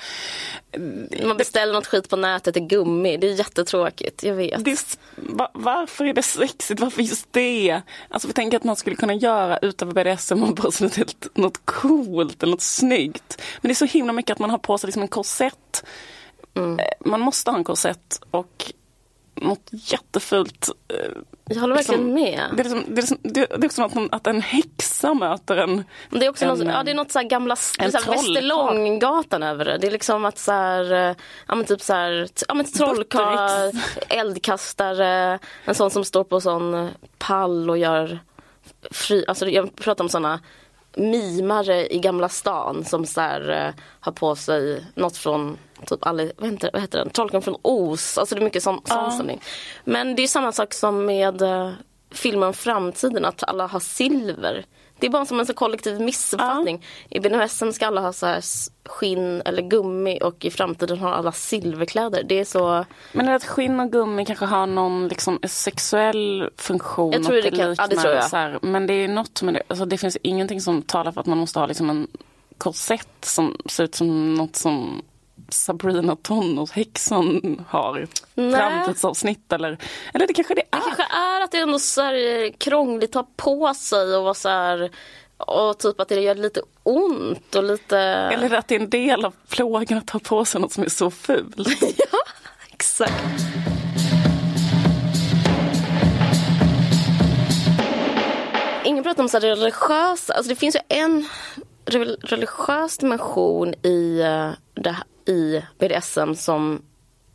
Man beställer något skit på nätet i gummi, det är jättetråkigt, jag vet. det är, va, varför är det sexigt? Varför just det? Alltså vi tänker att man skulle kunna göra utöver BDSM och bara något, helt, något coolt eller något snyggt. Men det är så himla mycket att man har på sig liksom en korsett. Mm. Eh, Man måste ha en korsett och något jättefult eh, Jag håller verkligen liksom- med. Det är, liksom, det, är som, det, är att, man, att en häxa möter en... Det är också en, något, ja, det är något så här gamla, så här. Västerlånggatan över det. Det är liksom att så här, eh, ja men typ så här, ja men trollkarl, eldkastare, en sån som står på sån pall och gör fri, alltså jag pratar om såna mimare i Gamla stan som så här, eh, har på sig något från typ Ali, vad, heter, vad heter den? Trollkarlen från Oz. Alltså det är mycket sån, sån stämning. Men det är samma sak som med eh, filmer om framtiden att alla har silver. Det är bara som en så kollektiv missuppfattning. I BDSM ska alla ha så här skinn eller gummi och i framtiden har alla silverkläder. Det är så... Men är att skinn och gummi kanske har någon liksom sexuell funktion? Jag tror det, kan, ja, det tror jag. Så här, men det är något med det. Alltså det finns ingenting som talar för att man måste ha liksom en korsett som ser ut som något som Sabrina Tonårshäxan har framtidsavsnitt eller, eller det kanske det är. Det kanske är att det är ändå så här krångligt att ha på sig och vara så här och typ att det gör lite ont och lite... Eller att det är en del av plågan att ha på sig något som är så fult. ja, exakt. Ingen pratar om så religiösa, alltså det finns ju en religiös dimension i, eh, det, i BDSM som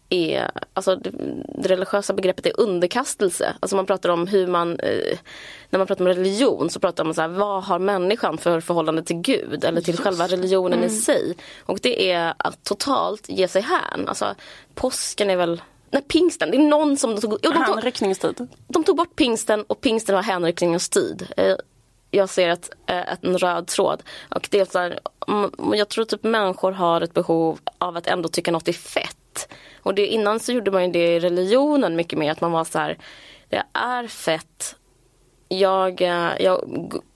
är, alltså det, det, religiösa begreppet är underkastelse. Alltså man pratar om hur man, eh, när man pratar om religion så pratar man så här, vad har människan för förhållande till Gud eller till Just. själva religionen mm. i sig. Och det är att totalt ge sig hän. Alltså påsken är väl Nej, pingsten. Det är någon som... Tog, jo, de, tog, de tog bort pingsten och pingsten var hänryckningens tid. Jag ser ett, eh, ett, en röd tråd. Och det är så här, mm, jag tror typ människor har ett behov av att ändå tycka något är fett. Och det, innan så gjorde man ju det i religionen mycket mer. Att man var så här, det är fett. Jag, eh, jag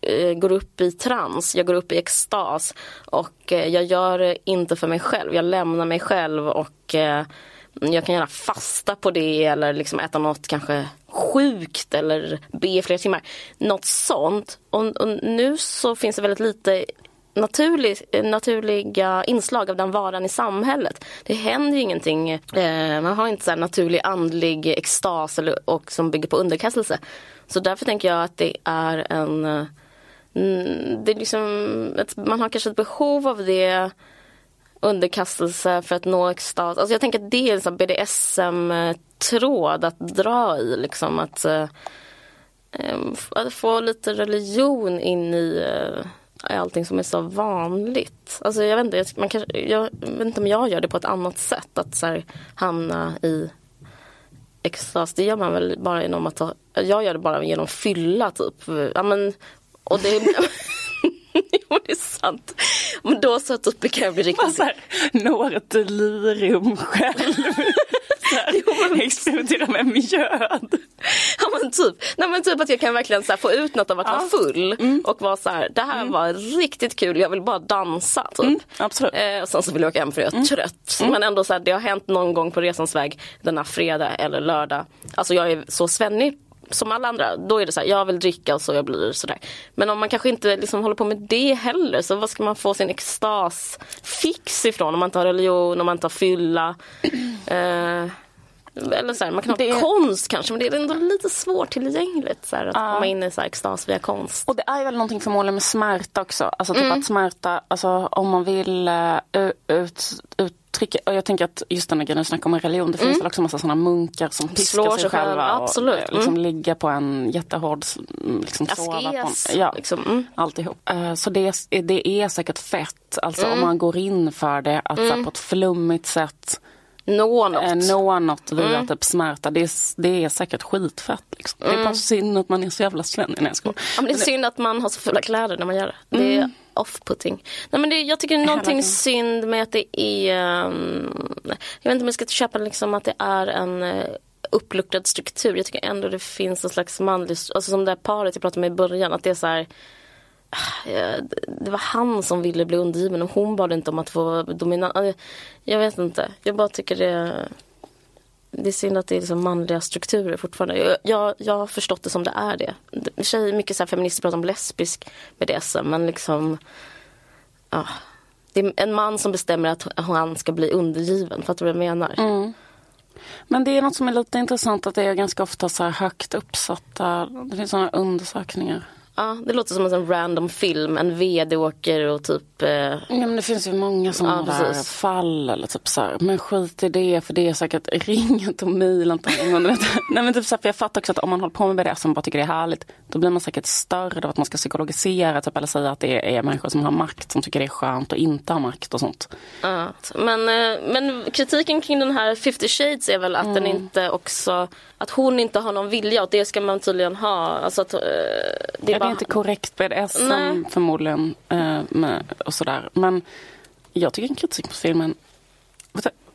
eh, går upp i trans, jag går upp i extas. Och jag gör det inte för mig själv. Jag lämnar mig själv och jag kan gärna fasta på det eller liksom äta något kanske sjukt eller be flera timmar. Något sånt. Och, och nu så finns det väldigt lite naturlig, naturliga inslag av den varan i samhället. Det händer ju ingenting. Eh, man har inte så naturlig andlig extas eller, och som bygger på underkastelse. Så därför tänker jag att det är en... Eh, det är liksom man har kanske ett behov av det underkastelse för att nå extas. Alltså jag tänker att det är en BDSM-tråd att dra i. Liksom att, eh, att få lite religion in i eh, allting som är så vanligt. Alltså jag vet inte, man kanske, jag vet inte om jag gör det på ett annat sätt. Att så här, hamna i extas. Det gör man väl bara genom att ta, jag gör det bara genom fylla typ. Ja, men, och det, jo, det är sant. Men då så uppe kan jag bli riktigt... Så här, når ett delirium själv. jo, experimentera med mjöd. Ja men typ. Nej, men typ att jag kan verkligen så få ut något av att ja. vara full mm. och vara så här, det här mm. var riktigt kul, jag vill bara dansa. Typ. Mm, absolut. Eh, och sen så vill jag åka hem för jag är mm. trött. Mm. Men ändå så här, det har hänt någon gång på resans väg denna fredag eller lördag. Alltså jag är så svennig som alla andra, då är det så här, jag vill dricka och så jag blir sådär. Men om man kanske inte liksom håller på med det heller, så vad ska man få sin extas fix ifrån om man inte har religion, om man inte har fylla? Eh, eller så här, man kan ha det... konst kanske men det är ändå lite svårtillgängligt så här, att ja. komma in i så här, extas via konst. Och det är väl någonting förmodligen med smärta också. Alltså typ mm. att smärta, alltså om man vill uh, ut, ut trycka, och jag tänker att just den här grejen snackar om religion, det finns mm. väl också massa sådana munkar som piskar sig, sig själva absolut. och liksom mm. ligga på en jättehård, liksom sova på en, ja, liksom, mm. alltihop. Uh, så det, det är säkert fett, alltså mm. om man går in för det, att mm. på ett flummigt sätt nå något, eh, nå något via mm. typ smärta. Det är, det är säkert skitfett. Liksom. Mm. Det är bara synd att man är så jävla svennig. Nej, ja, men det är synd att man har så fula kläder när man gör det. Det är off-putting. Nej, men det, jag tycker det är någonting synd med att det är... Um, jag vet inte om jag ska köpa liksom att det är en uh, uppluckrad struktur. Jag tycker ändå det finns en slags manlig... Alltså som det här paret jag pratade med i början. Att det är så här, det var han som ville bli undergiven och hon bad inte om att få dominant. Jag vet inte. Jag bara tycker det det är synd att det är liksom manliga strukturer fortfarande. Jag, jag, jag har förstått det som det är det. Tjej, mycket så här feminister pratar om lesbisk BDSM men liksom ja, Det är en man som bestämmer att han ska bli undergiven. Fattar du vad jag menar? Mm. Men det är något som är lite intressant att det är ganska ofta så här högt uppsatta, det finns sådana undersökningar Ja, det låter som en sån random film. En vd åker och typ... Eh... Ja, men det finns ju många sådana ja, där fall. Eller typ så här, men skit i det för det är säkert ring inte och mejla inte. Nej men typ så här, för jag fattar också att om man håller på med BDSM och bara tycker det är härligt. Då blir man säkert störd av att man ska psykologisera typ, eller säga att det är människor som har makt som tycker det är skönt och inte har makt och sånt. Ja, men, eh, men kritiken kring den här 50 shades är väl att mm. den inte också... Att hon inte har någon vilja och det ska man tydligen ha. Alltså att, eh, det är inte korrekt BDSM Nej. förmodligen. Eh, och sådär. Men jag tycker en kritik på filmen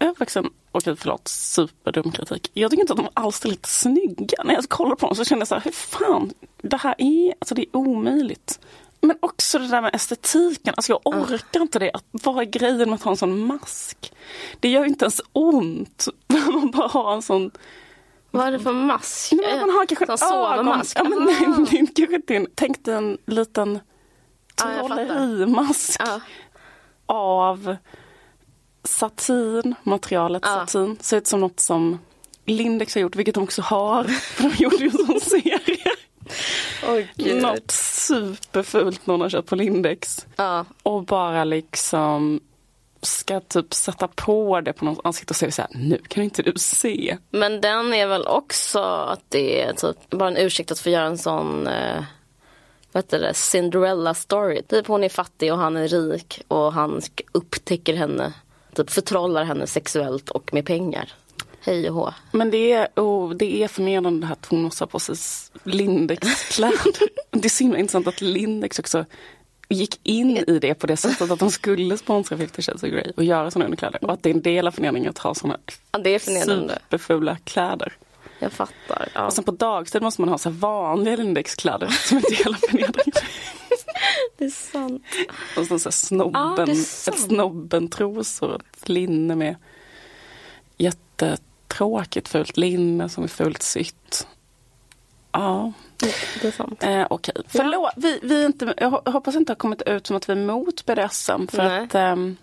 övervuxen, okej förlåt, superdum kritik. Jag tycker inte att de alls är lite snygga. När jag kollade på dem så kände jag så här, hur fan, det här är, alltså det är omöjligt. Men också det där med estetiken, alltså jag orkar inte det. vad är grejen med att ha en sån mask? Det gör inte ens ont. Man bara har en sån vad är det för mask? Nej, man har kanske en sovmask? Ja, men nej, nej, kanske inte Tänk dig en liten trollerimask ja, av satin, materialet ja. satin. Ser ut som något som Lindex har gjort, vilket de också har. För de gjorde ju en sån serie. Oh, något superfult någon har köpt på Lindex. Ja. Och bara liksom ska typ sätta på det på någons ansikte och säga så här, nu kan inte du se. Men den är väl också att det är typ bara en ursäkt att få göra en sån eh, vad heter det, Cinderella story. Typ hon är fattig och han är rik och han upptäcker henne, typ förtrollar henne sexuellt och med pengar. Hej och hå. Men det är, oh, det är här att hon måste ha på sig Lindex kläder. det är så himla intressant att Lindex också gick in i det på det sättet att de skulle sponsra 50 Shades of Grey och göra sådana underkläder. Och att det är en del av förnedringen att ha sådana ja, det är superfula kläder. Jag fattar. Ja. Och sen på dagstid måste man ha så vanliga Lindex-kläder som en del av förnedringen. det är sant. Och så, så snobben, ja, ett snobben-trosor, ett linne med jättetråkigt fult linne som är fult sytt. Ja. Det är sant. Eh, Okej, okay. förlåt. Ja. Vi, vi inte, jag hoppas inte har kommit ut som att vi är emot BDSM. För Nej. att, um...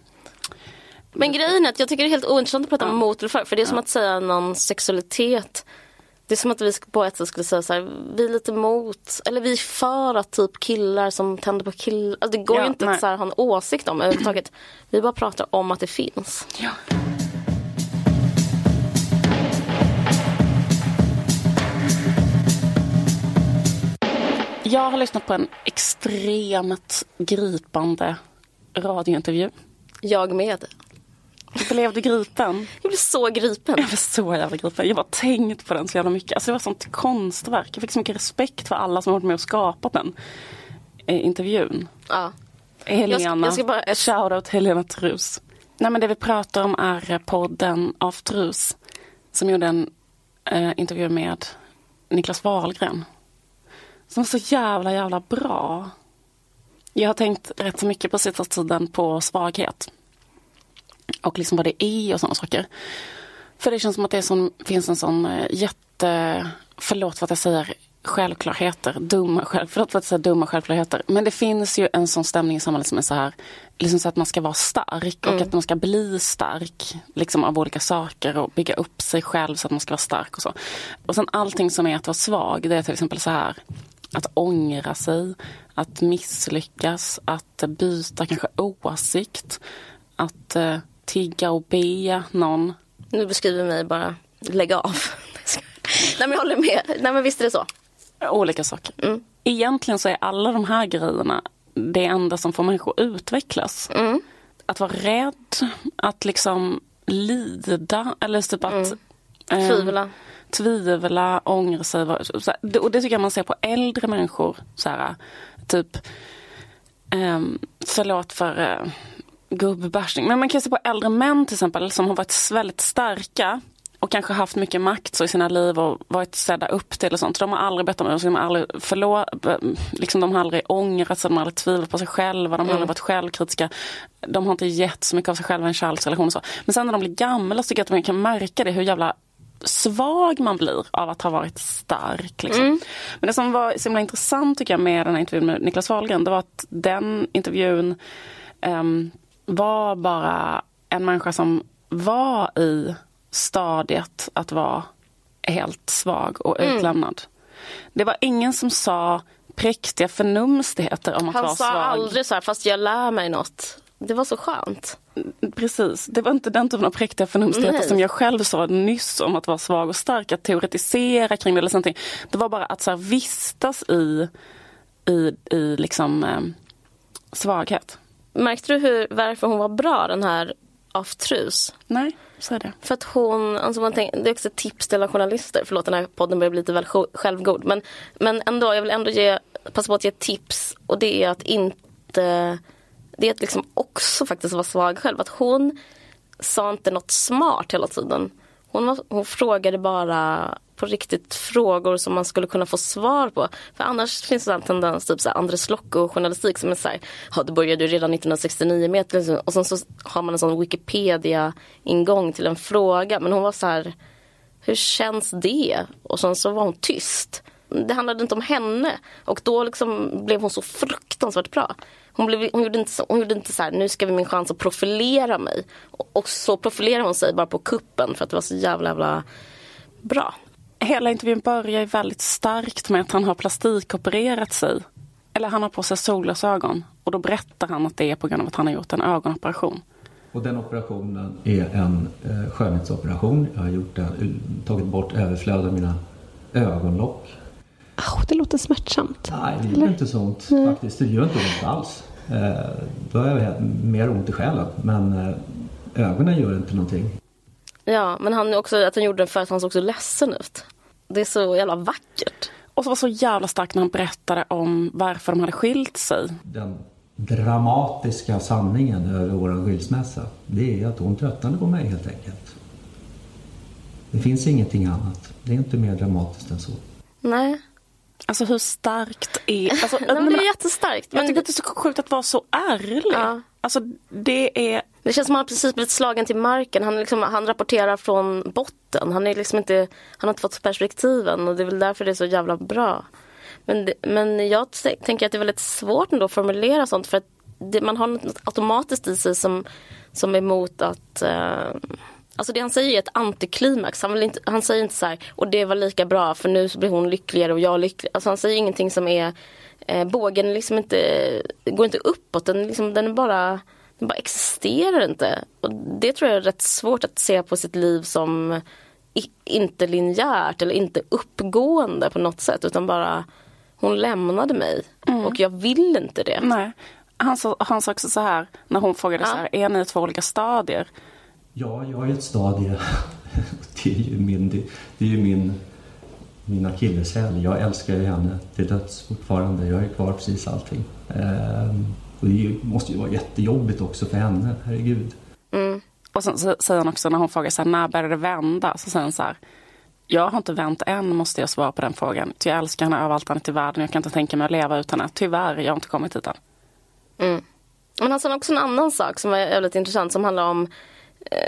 Men grejen är att jag tycker det är helt ointressant att prata ja. om mot eller för. För det är ja. som att säga någon sexualitet. Det är som att vi på ett sätt skulle säga så här, vi är lite emot, eller vi är för att typ killar som tänder på killar. Alltså det går ja, ju inte nej. att så här, ha en åsikt om överhuvudtaget. Vi bara pratar om att det finns. Ja. Jag har lyssnat på en extremt gripande radiointervju. Jag med. Blev du gripen? Jag blev så gripen. Jag blev så jävla gripen. Jag har tänkt på den så jävla mycket. Alltså det var sånt konstverk. Jag fick så mycket respekt för alla som har varit med och skapat den eh, intervjun. Ja. Helena, jag ska, jag ska bara... shoutout Helena Trus. Nej men det vi pratar om är podden av Trus som gjorde en eh, intervju med Niklas Wahlgren som var så jävla, jävla bra. Jag har tänkt rätt så mycket på sista tiden på svaghet. Och liksom vad det är och sådana saker. För det känns som att det som, finns en sån eh, jätte, förlåt för att jag säger självklarheter, dumma, själv, förlåt för att jag säger dumma självklarheter. Men det finns ju en sån stämning i samhället som är så här, liksom så att man ska vara stark mm. och att man ska bli stark liksom av olika saker och bygga upp sig själv så att man ska vara stark och så. Och sen allting som är att vara svag, det är till exempel så här, att ångra sig, att misslyckas, att byta kanske åsikt, att uh, tigga och be någon. Nu beskriver mig bara, lägg av. Nej men jag håller med, nej men visst är det så. Olika saker. Mm. Egentligen så är alla de här grejerna det enda som får människor utvecklas. Mm. Att vara rädd, att liksom lida eller typ att mm. Tvivla tvivla, ångra sig. Och det tycker jag man ser på äldre människor. Så här, typ, um, förlåt för uh, gubbashing, men man kan se på äldre män till exempel som har varit väldigt starka och kanske haft mycket makt så i sina liv och varit sedda upp till och sånt. De har aldrig bett om ursäkt, de har aldrig förlåt, liksom de har aldrig ångrat sig, de har aldrig tvivlat på sig själva, de har mm. aldrig varit självkritiska. De har inte gett så mycket av sig själva i en kärleksrelation och så. Men sen när de blir gamla så tycker jag att man kan märka det hur jävla svag man blir av att ha varit stark. Liksom. Mm. Men det som var så himla intressant tycker jag med den här intervjun med Niklas Wahlgren, det var att den intervjun um, var bara en människa som var i stadiet att vara helt svag och mm. utlämnad. Det var ingen som sa präktiga förnumstigheter om att Han vara sa svag. aldrig så här, fast jag lär mig något. Det var så skönt. Precis, det var inte den typen av präktiga förnumstigheter som jag själv sa nyss om att vara svag och stark, att teoretisera kring det eller någonting. Det var bara att så här, vistas i, i, i liksom eh, svaghet. Märkte du hur, varför hon var bra den här Aftrus? Nej, så är det. För att hon, alltså man tänker, det är också ett tips till alla journalister. Förlåt den här podden börjar bli lite väl sj- självgod. Men, men ändå, jag vill ändå ge, passa på att ge ett tips. Och det är att inte, det är att liksom också faktiskt vara svag själv. Att hon sa inte något smart hela tiden. Hon, var, hon frågade bara på riktigt frågor som man skulle kunna få svar på. För annars finns det en tendens, typ så här Andres Locke journalistik som är så här, ja det började ju redan 1969 med liksom- och sen så har man en sån Wikipedia-ingång till en fråga. Men hon var så här, hur känns det? Och sen så var hon tyst. Det handlade inte om henne och då liksom blev hon så fruktansvärt bra. Hon, blev, hon, gjorde inte, så- hon gjorde inte så här, nu ska vi min chans att profilera mig. Och, och så profilerade hon sig bara på kuppen för att det var så jävla, jävla bra. Hela intervjun börjar ju väldigt starkt med att han har plastikopererat sig. Eller han har på sig solglasögon. Och då berättar han att det är på grund av att han har gjort en ögonoperation. Och den operationen är en eh, skönhetsoperation. Jag har gjort den, tagit bort överflöd av mina ögonlock. Au, det låter smärtsamt. Nej, det gör inte så ont faktiskt. Det gör inte ont alls. Eh, då har jag mer ont i själen. Men eh, ögonen gör inte någonting. Ja, men han också, att han gjorde det för att han såg så ledsen ut. Det är så jävla vackert. Och så var så jävla starkt när han berättade om varför de hade skilt sig. Den dramatiska sanningen över vår skilsmässa. Det är att hon tröttnade på mig helt enkelt. Det finns ingenting annat. Det är inte mer dramatiskt än så. Nej, Alltså hur starkt är... Alltså, Nej men det är jättestarkt. Jag Men tycker att det är så sjukt att vara så ärlig. Ja. Alltså det är... Det känns som att han precis blivit slagen till marken. Han, liksom, han rapporterar från botten. Han, är liksom inte, han har inte fått perspektiven och det är väl därför det är så jävla bra. Men, det, men jag tänker att det är väldigt svårt ändå att formulera sånt för att det, man har något automatiskt i sig som, som är emot att eh, Alltså det han säger är ett antiklimax. Han, inte, han säger inte så här, och det var lika bra för nu så blir hon lyckligare och jag lycklig. Alltså han säger ingenting som är, eh, bågen liksom inte, går inte uppåt. Den, liksom, den är bara, den bara existerar inte. Och det tror jag är rätt svårt att se på sitt liv som i, inte linjärt eller inte uppgående på något sätt. Utan bara, hon lämnade mig och jag vill inte det. Nej. Han sa, han sa också så här, när hon frågade Ja. så här, är ni i två olika stadier? Ja, jag är ett stadie. Det är ju min, det, det är ju min, min akilleshäl. Jag älskar ju henne till döds fortfarande. Jag är kvar precis allting. Ehm, och det måste ju vara jättejobbigt också för henne, herregud. Och sen så säger han också när hon frågar så här, när började det vända? Så säger han så här, jag har inte vänt än måste jag svara på den frågan. Ty jag älskar henne över allt annat i världen. Jag kan inte tänka mig att leva utan henne. Tyvärr, jag har inte kommit dit än. Men han sa också en annan sak som var jävligt intressant som handlar om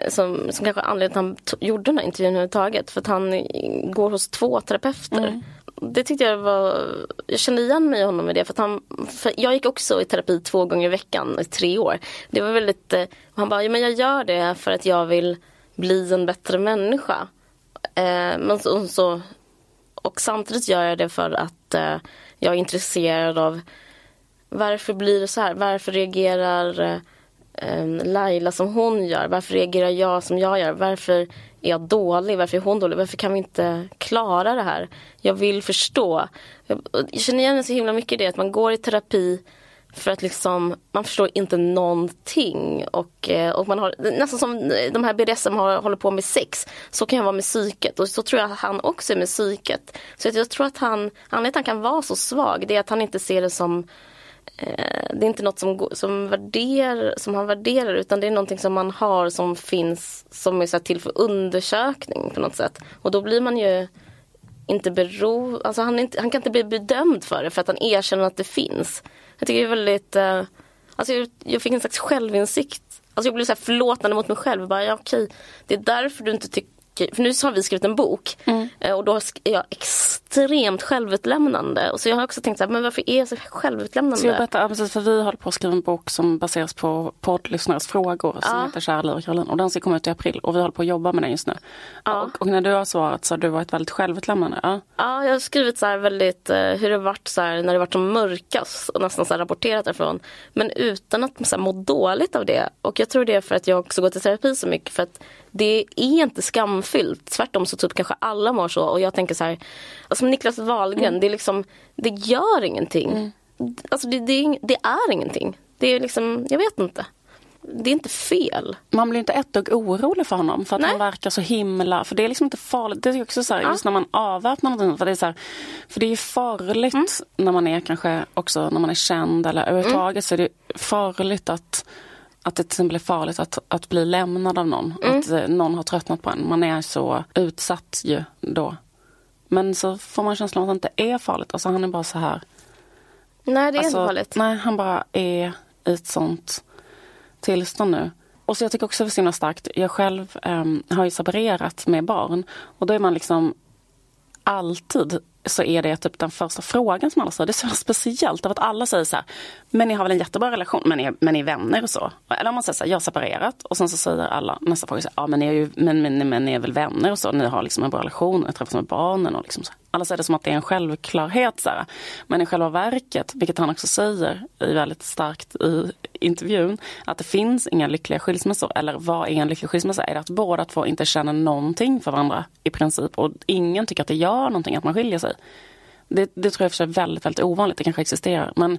som, som kanske anledningen till att han gjorde den här intervjun överhuvudtaget. För att han eh, går hos två terapeuter. Det tyckte jag var, jag kände igen mig i honom med det. För att han, för jag gick också i terapi två gånger i veckan i tre år. Det var väldigt, eh, han bara, ja, men jag gör det för att jag vill bli en bättre människa. Eh, men så, så, och samtidigt gör jag det för att eh, jag är intresserad av varför blir det så här? Varför reagerar eh, eh, Ehm, Laila som hon gör? Varför reagerar jag som jag gör? Varför är jag dålig? Varför är hon dålig? Varför kan vi inte klara det här? Jag vill förstå. Jag, känner igen mig så himla mycket i det att man går i terapi för att liksom, man förstår inte någonting. Och, eh, och man har, nästan som de här BDSM har, håller på med sex. Så kan jag vara med psyket. Och så tror jag att han också är med psyket. Så jag tror att han, anledningen till att han kan vara så svag, det är att han inte ser det som Eh, det är inte något som, som, värder, som han värderar utan det är någonting som man har som finns som är så här till för undersökning på något sätt. Och då blir man ju inte bero, alltså han, inte, han kan inte bli bedömd för det för att han erkänner att det finns. Jag tycker det är väldigt, eh, alltså jag, jag fick en slags självinsikt. Alltså jag blev så här förlåtande mot mig själv. Bara, ja, okej, det är därför du inte tycker för nu har vi skrivit en bok eh, och då är jag extremt självutlämnande. Och så jag har också tänkt så här, men varför är jag så självutlämnande? Så jag berättar, precis, för vi håller på att skriva en bok som baseras på poddlyssnares frågor som Ja. heter Kära Liv och Caroline. Och den ska komma ut i april och vi håller på att jobba med den just nu. Ja. Och, och när du har svarat så har du varit väldigt självutlämnande. Ja. Ja, jag har skrivit så här väldigt eh, hur det varit så här, när det varit som mörkast och nästan så här rapporterat därifrån. Men utan att så här, må dåligt av det. Och jag tror det är för att jag också går till terapi så mycket. För att det är inte skamfyllt. Tvärtom så typ kanske alla mår så. Och jag tänker så här, alltså Niklas Wahlgren, det är liksom, det gör ingenting. Alltså det, det, det är ingenting. Det är liksom, jag vet inte. Det är inte fel. Man blir inte ett dugg orolig för honom för att Nej. han verkar så himla, för det är liksom inte farligt. Det är också så här, Ja. just när man avväpnar någonting, för det är så här, för det är ju farligt Mm. när man är kanske också när man är känd eller överhuvudtaget så är det farligt att att det till exempel är farligt att, att bli lämnad av någon. Mm. Att eh, någon har tröttnat på en. Man är så utsatt ju då. Men så får man känslan av att det inte är farligt. Alltså han är bara så här. Nej, det är Alltså, inte farligt. Nej, han bara är i ett sånt tillstånd nu. Och så jag tycker också det är så himla starkt. Jag själv em, har ju separerat med barn. Och då är man liksom alltid så är det typ den första frågan som alla säger. Det är så speciellt av att alla säger så här, men ni har väl en jättebra relation, men ni är, men ni är vänner och så. Eller om man säger så här, jag har separerat och sen så säger alla nästa fråga så här, ja men ni är ju, men, men, men ni är väl vänner och så, ni har liksom en bra relation, ni träffas med barnen och liksom så. Alla säger det som att det är en självklarhet så här. Men i själva verket, vilket han också säger i väldigt starkt i intervjun, att det finns inga lyckliga skilsmässor. Eller vad är en lycklig skilsmässa? Är det att båda två inte känner någonting för varandra i princip och ingen tycker att det gör någonting att man skiljer sig. Det, det tror jag för sig är väldigt, väldigt ovanligt. Det kanske existerar. Men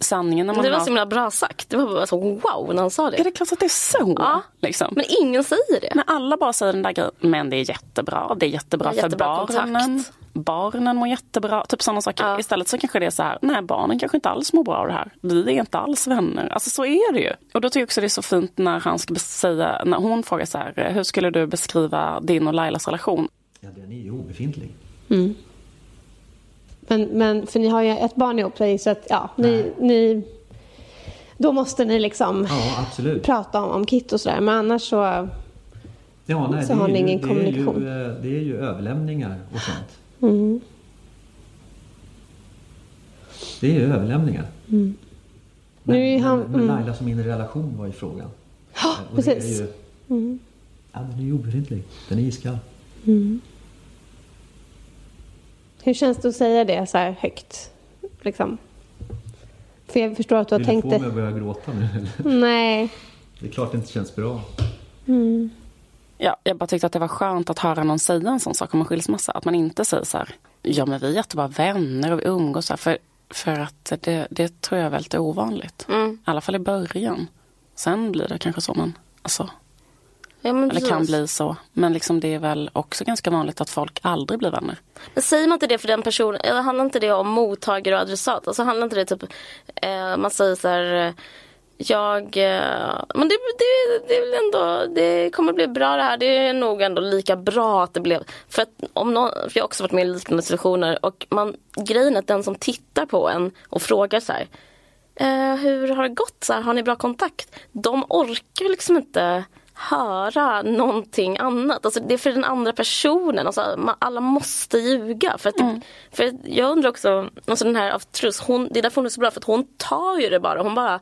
sanningen när man Det var har... så himla bra sagt. Det var bara så wow när han sa Är det. det klart att det är så? Ja. Liksom. Men ingen säger det. Men alla bara säger den där grejen, men det är jättebra, det är jättebra Det är jättebra för barnen. kontakt. Barnen mår jättebra, typ sådana saker. Ja. Istället så kanske det är så här, nej barnen kanske inte alls mår bra av det här. Vi är inte alls vänner. Alltså så är det ju. Och då tycker jag också det är så fint när han ska säga, när hon frågar så här, hur skulle du beskriva din och Lailas relation? Ja, den är ju obefintlig. Men, men för ni har ju ett barn ihop så så att ja, ni, ni då måste ni liksom Ja, prata om, om Kit och sådär. Men annars så Ja, nej, Så har ni ju, ingen det kommunikation? Är ju, eh, det är ju överlämningar och sånt. Mm. Det är ju överlämningar. Men, Nu är han- men, men mm. Laila som inre relation var ju frågan. Ja, det är precis. ju, Ja, den är ju obefintlig. Den är iskall. Hur känns det att säga det så här högt? Liksom? För jag förstår att du har Vill tänkt du få mig det. att börja gråta nu eller? Nej. Det är klart det inte känns bra. Ja, jag bara tyckte att det var skönt att höra någon säga en sån sak om en skilsmässa. Att man inte säger så här, ja men vi är jättebra vänner och vi umgås. Så här, för, för att det, det tror jag är väldigt ovanligt. Mm. I alla fall i början. Sen blir det kanske så, men alltså, Ja, men eller kan bli så. Men liksom det är väl också ganska vanligt att folk aldrig blir vänner. Men säger man inte det för den personen, eller handlar inte det om mottagare och adressat? Alltså handlar inte det typ, eh, man säger så här, eh, jag, eh, men det, det, det är väl ändå, det kommer bli bra det här. Det är nog ändå lika bra att det blev. För att om någon, för jag har också varit med i liknande situationer och man, grejen är att den som tittar på en och frågar så här, eh, hur har det gått? Så här, har ni bra kontakt? De orkar liksom inte höra någonting annat. Alltså det är för den andra personen. Alltså alla måste ljuga. För, att det, för att jag undrar också, alltså den här av Truss, hon, det är därför hon är så bra. För att hon tar ju det bara. Hon bara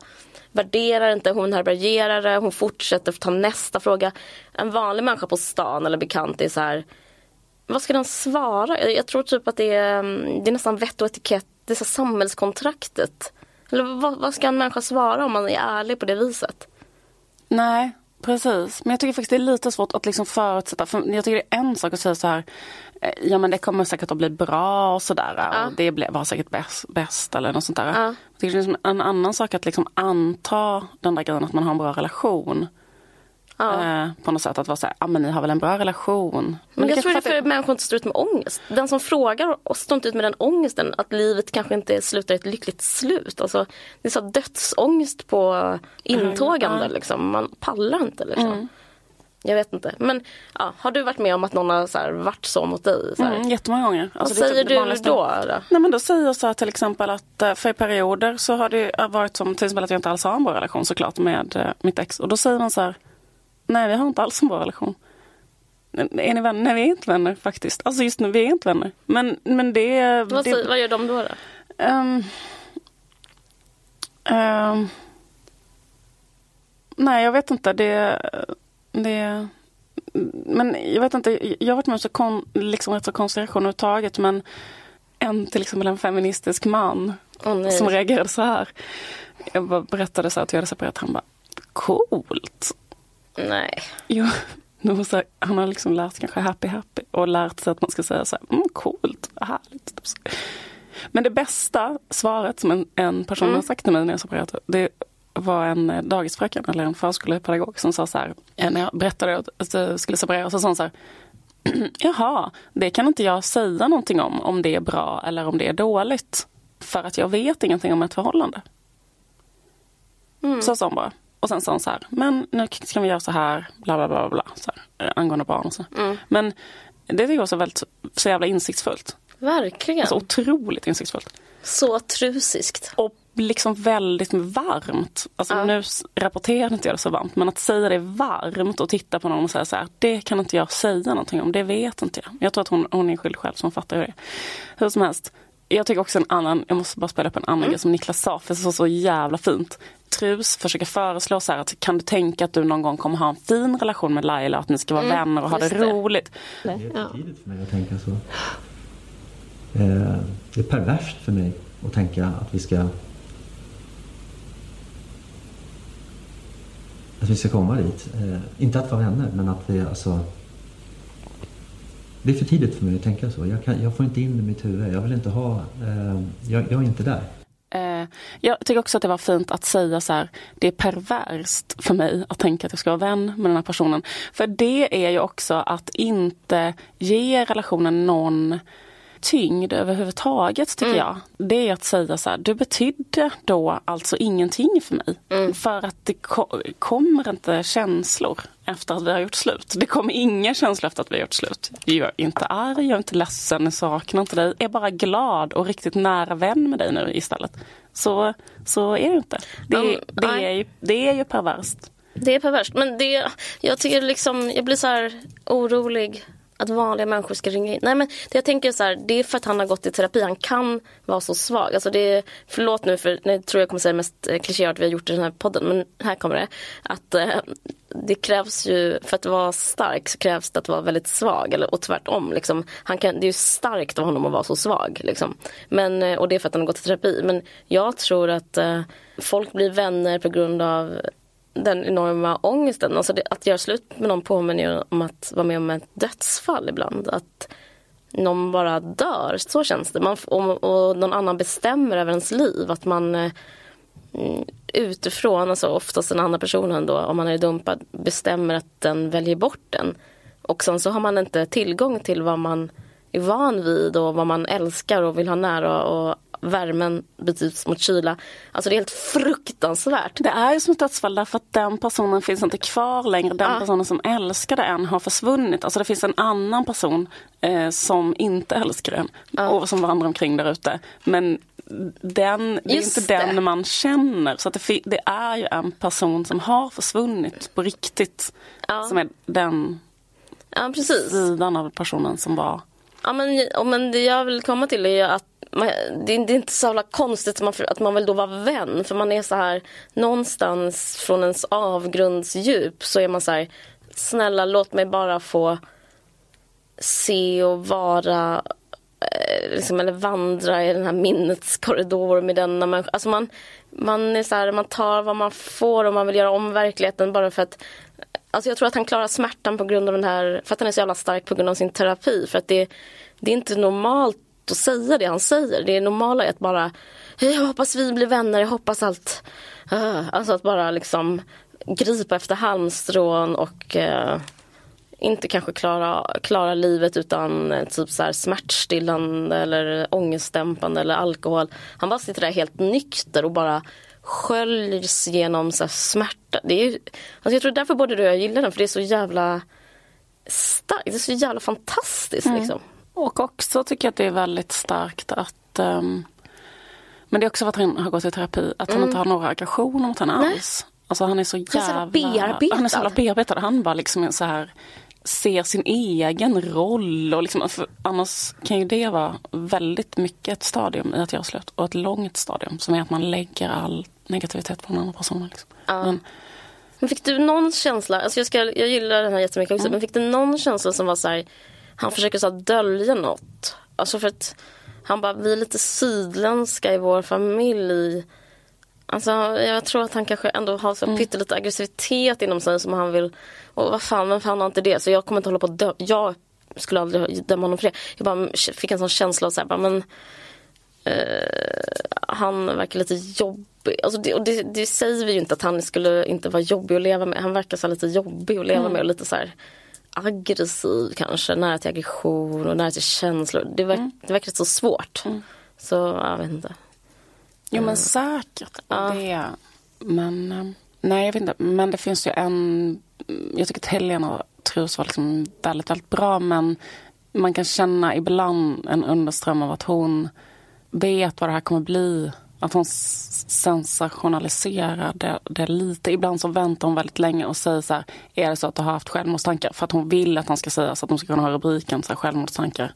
värderar inte, hon härbärgerar det. Hon fortsätter ta nästa fråga. En vanlig människa på stan eller bekant är så här vad ska den svara? Jag, jag tror typ att det är, mm, det är nästan vett och etikett. Det är så samhällskontraktet. Eller vad, vad ska en människa svara om man är ärlig på det viset? Nej, precis. Men jag tycker faktiskt det är lite svårt att liksom förutsätta. För jag tycker det är en sak att säga så här. eh, Ja men det kommer säkert att bli bra och sådär. Ja. Och det var säkert bäst, bäst eller något sånt där. Ja. Jag tycker det är en annan sak att liksom anta den där grejen att man har en bra relation. Ja. Eh, på något sätt att vara så här, ja men ni har väl en bra relation. Men jag tror det är för att människor inte står ut med ångest. Den som frågar och står inte ut med den ångesten att livet kanske inte slutar i ett lyckligt slut. Alltså, det är så dödsångest på intågande. Liksom. Man pallar inte. Liksom. Jag vet inte. Men ja, har du varit med om att någon har så här, varit så mot dig? Så här? Mm, jättemånga gånger. Vad Alltså, det är säger typ du då? då? Nej men då säger jag så här till exempel att eh, för i perioder så har det varit som till exempel att jag inte alls har en bra relation såklart med eh, mitt ex. Och då säger man så här, nej vi har inte alls en bra relation. är ni vänner? Nej, vi är inte vänner faktiskt. Alltså just nu, vi är inte vänner. Men, men det... Vad, det, vad gör de då? då? Um, um, nej, jag vet inte. Det, det, men jag vet inte, jag har varit med om så kon, liksom rätt så konstiga reaktioner överhuvudtaget. Men en till exempel en feministisk man Oh, som reagerade så här. Jag berättade så att jag hade separerat. Han bara, coolt. Nej. Jo, här, han har liksom lärt kanske happy happy och lärt sig att man ska säga så här, mm, coolt, härligt. Men det bästa svaret som en, en person mm. har sagt till mig när jag separerat, det var en eh, dagisfröken eller en förskolepedagog som sa så här, eh, när jag berättade att jag skulle separera så sa hon så här, jaha, det kan inte jag säga någonting om, om det är bra eller om det är dåligt. För att jag vet ingenting om ett förhållande. Mm. Så sa hon bara. Och sen sa hon så här, men nu ska vi göra så här, bla bla bla, bla så här, eh, angående barn och så. Mm. Men det tycker jag också väldigt så jävla insiktsfullt. Verkligen. Alltså otroligt insiktsfullt. Så trusiskt. Och liksom väldigt varmt. Alltså ja. nu rapporterar inte jag det så varmt, men att säga det varmt och titta på någon och säga så här, det kan inte jag säga någonting om, det vet inte jag. Jag tror att hon, hon är skyldig själv, så hon fattar hur det är. Hur som helst, jag tycker också en annan, jag måste bara spela på en annan mm. grej som Niklas sa, för det var så jävla fint. Trus försöker föreslå så här att kan du tänka att du någon gång kommer ha en fin relation med Laila, att ni ska vara mm. vänner och ha det, det, roligt. Det är för tidigt för mig att tänka så. Eh, det är perverst för mig att tänka att vi ska att vi ska komma dit. Eh, inte att vara vänner, men att vi alltså det är för tidigt för mig att tänka så. Jag, kan, jag får inte in det i mitt huvud. Jag vill inte ha... Eh, jag, jag, är inte där. Eh, jag tycker också att det var fint att säga så här, det är perverst för mig att tänka att jag ska vara vän med den här personen. För det är ju också att inte ge relationen någon tyngd överhuvudtaget tycker mm. jag. Det är att säga så här, du betydde då alltså ingenting för mig. Mm. För att det ko kommer inte känslor efter att vi har gjort slut. Det kommer inga känslor efter att vi har gjort slut. Jag är inte arg, jag är inte ledsen, jag saknar inte dig. Jag är bara glad och riktigt nära vän med dig nu istället. Så, så är det inte. Det, mm, det, är, ju, det är ju perverst. Det är perverst, men det, jag tycker liksom, jag blir så här orolig att vanliga människor ska ringa in. Nej men det jag tänker så här, det är för att han har gått i terapi. Han kan vara så svag. Alltså det är, förlåt nu för nu tror jag kommer säga det mest eh, vi har gjort i den här podden. Men här kommer det. Att eh, det krävs ju, för att vara stark så krävs det att vara väldigt svag. Eller, och tvärtom. Liksom. Han kan, det är ju starkt av honom att vara så svag. Liksom. Men, eh, och det är för att han har gått i terapi. Men jag tror att eh, folk blir vänner på grund av den enorma ångesten. Alltså det, att göra slut med någon påminner ju om att vara med om ett dödsfall ibland. Att någon bara dör, så känns det. Man, och, och någon annan bestämmer över ens liv. Att man eh, mm, utifrån, alltså oftast den andra personen då, om man är dumpad, bestämmer att den väljer bort den. Och sen så har man inte tillgång till vad man är van vid och vad man älskar och vill ha nära och värmen byts mot kyla. Alltså det är helt fruktansvärt. Det är ju som ett dödsfall därför att den personen finns inte kvar längre. Den ja. personen som älskade en har försvunnit. Alltså det finns en annan person eh, som inte älskar en ja. och som vandrar omkring där ute. Men den, det är Just inte det. den man känner. Så det, det, är ju en person som har försvunnit på riktigt. Ja. Som är den ja, precis. sidan av personen som var. Ja men, men det jag vill komma till är att man, det, det, är inte så jävla konstigt att man, att man vill då vara vän. För man är så här, någonstans från ens avgrundsdjup så är man så här, snälla låt mig bara få se och vara eh, liksom, eller vandra i den här minnets korridor med denna människa. Alltså man, man, är så här, man tar vad man får och man vill göra om verkligheten bara för att Alltså jag tror att han klarar smärtan på grund av den här, för att han är så jävla stark på grund av sin terapi. För att det, det är inte normalt att säga det han säger. Det normala är att bara, jag hoppas vi blir vänner, jag hoppas allt. Uh, alltså att bara liksom gripa efter halmstrån och uh, inte kanske klara, klara livet utan uh, typ så här smärtstillande eller ångestdämpande eller alkohol. Han bara sitter där helt nykter och bara sköljs genom så smärta. Det är ju, alltså jag tror därför både du och jag gillar den för det är så jävla starkt, det är så jävla fantastiskt mm. liksom. Och också tycker jag att det är väldigt starkt att um, Men det är också för att han har gått i terapi, att mm. han inte har några aggressioner mot henne alls. Alltså han är så jävla... Han är så bearbetad. Han är så jävla bearbetad. Han bara liksom så här ser sin egen roll. Och liksom, annars kan ju det vara väldigt mycket ett stadium i att göra slut. Och ett långt stadium som är att man lägger all negativitet på den andra personen. Liksom. Ja. Men, Men fick du någon känsla, alltså jag, ska, jag gillar den här jättemycket också, men fick du någon känsla som var så här, han försöker så dölja något? Alltså för att han bara, vi är lite sydländska i vår familj. Alltså jag tror att han kanske ändå har så pyttelite aggressivitet inom sig som han vill, och vad fan, vem fan har inte det? Så jag kommer inte hålla på att dö, jag skulle aldrig döma honom för det. Jag bara fick en sån känsla av så här, bara, men eh, han verkar lite jobbig. Alltså det, och det, det säger vi ju inte att han skulle inte vara jobbig att leva med. Han verkar så lite jobbig att leva med och lite så här aggressiv kanske. Nära till aggression och nära till känslor. Det, verk, det verkar så svårt. Så jag vet inte. Jo men säkert. Det, men, eh, nej jag vet inte. Men det finns ju en, jag tycker att Helena Trus var liksom väldigt, väldigt bra men man kan känna ibland en underström av att hon vet vad det här kommer bli. Att hon s- sensationaliserar det, lite. Ibland så väntar hon väldigt länge och säger så här, är det så att du har haft självmordstankar? För att hon vill att han ska säga så att de ska kunna ha rubriken så här, självmordstankar.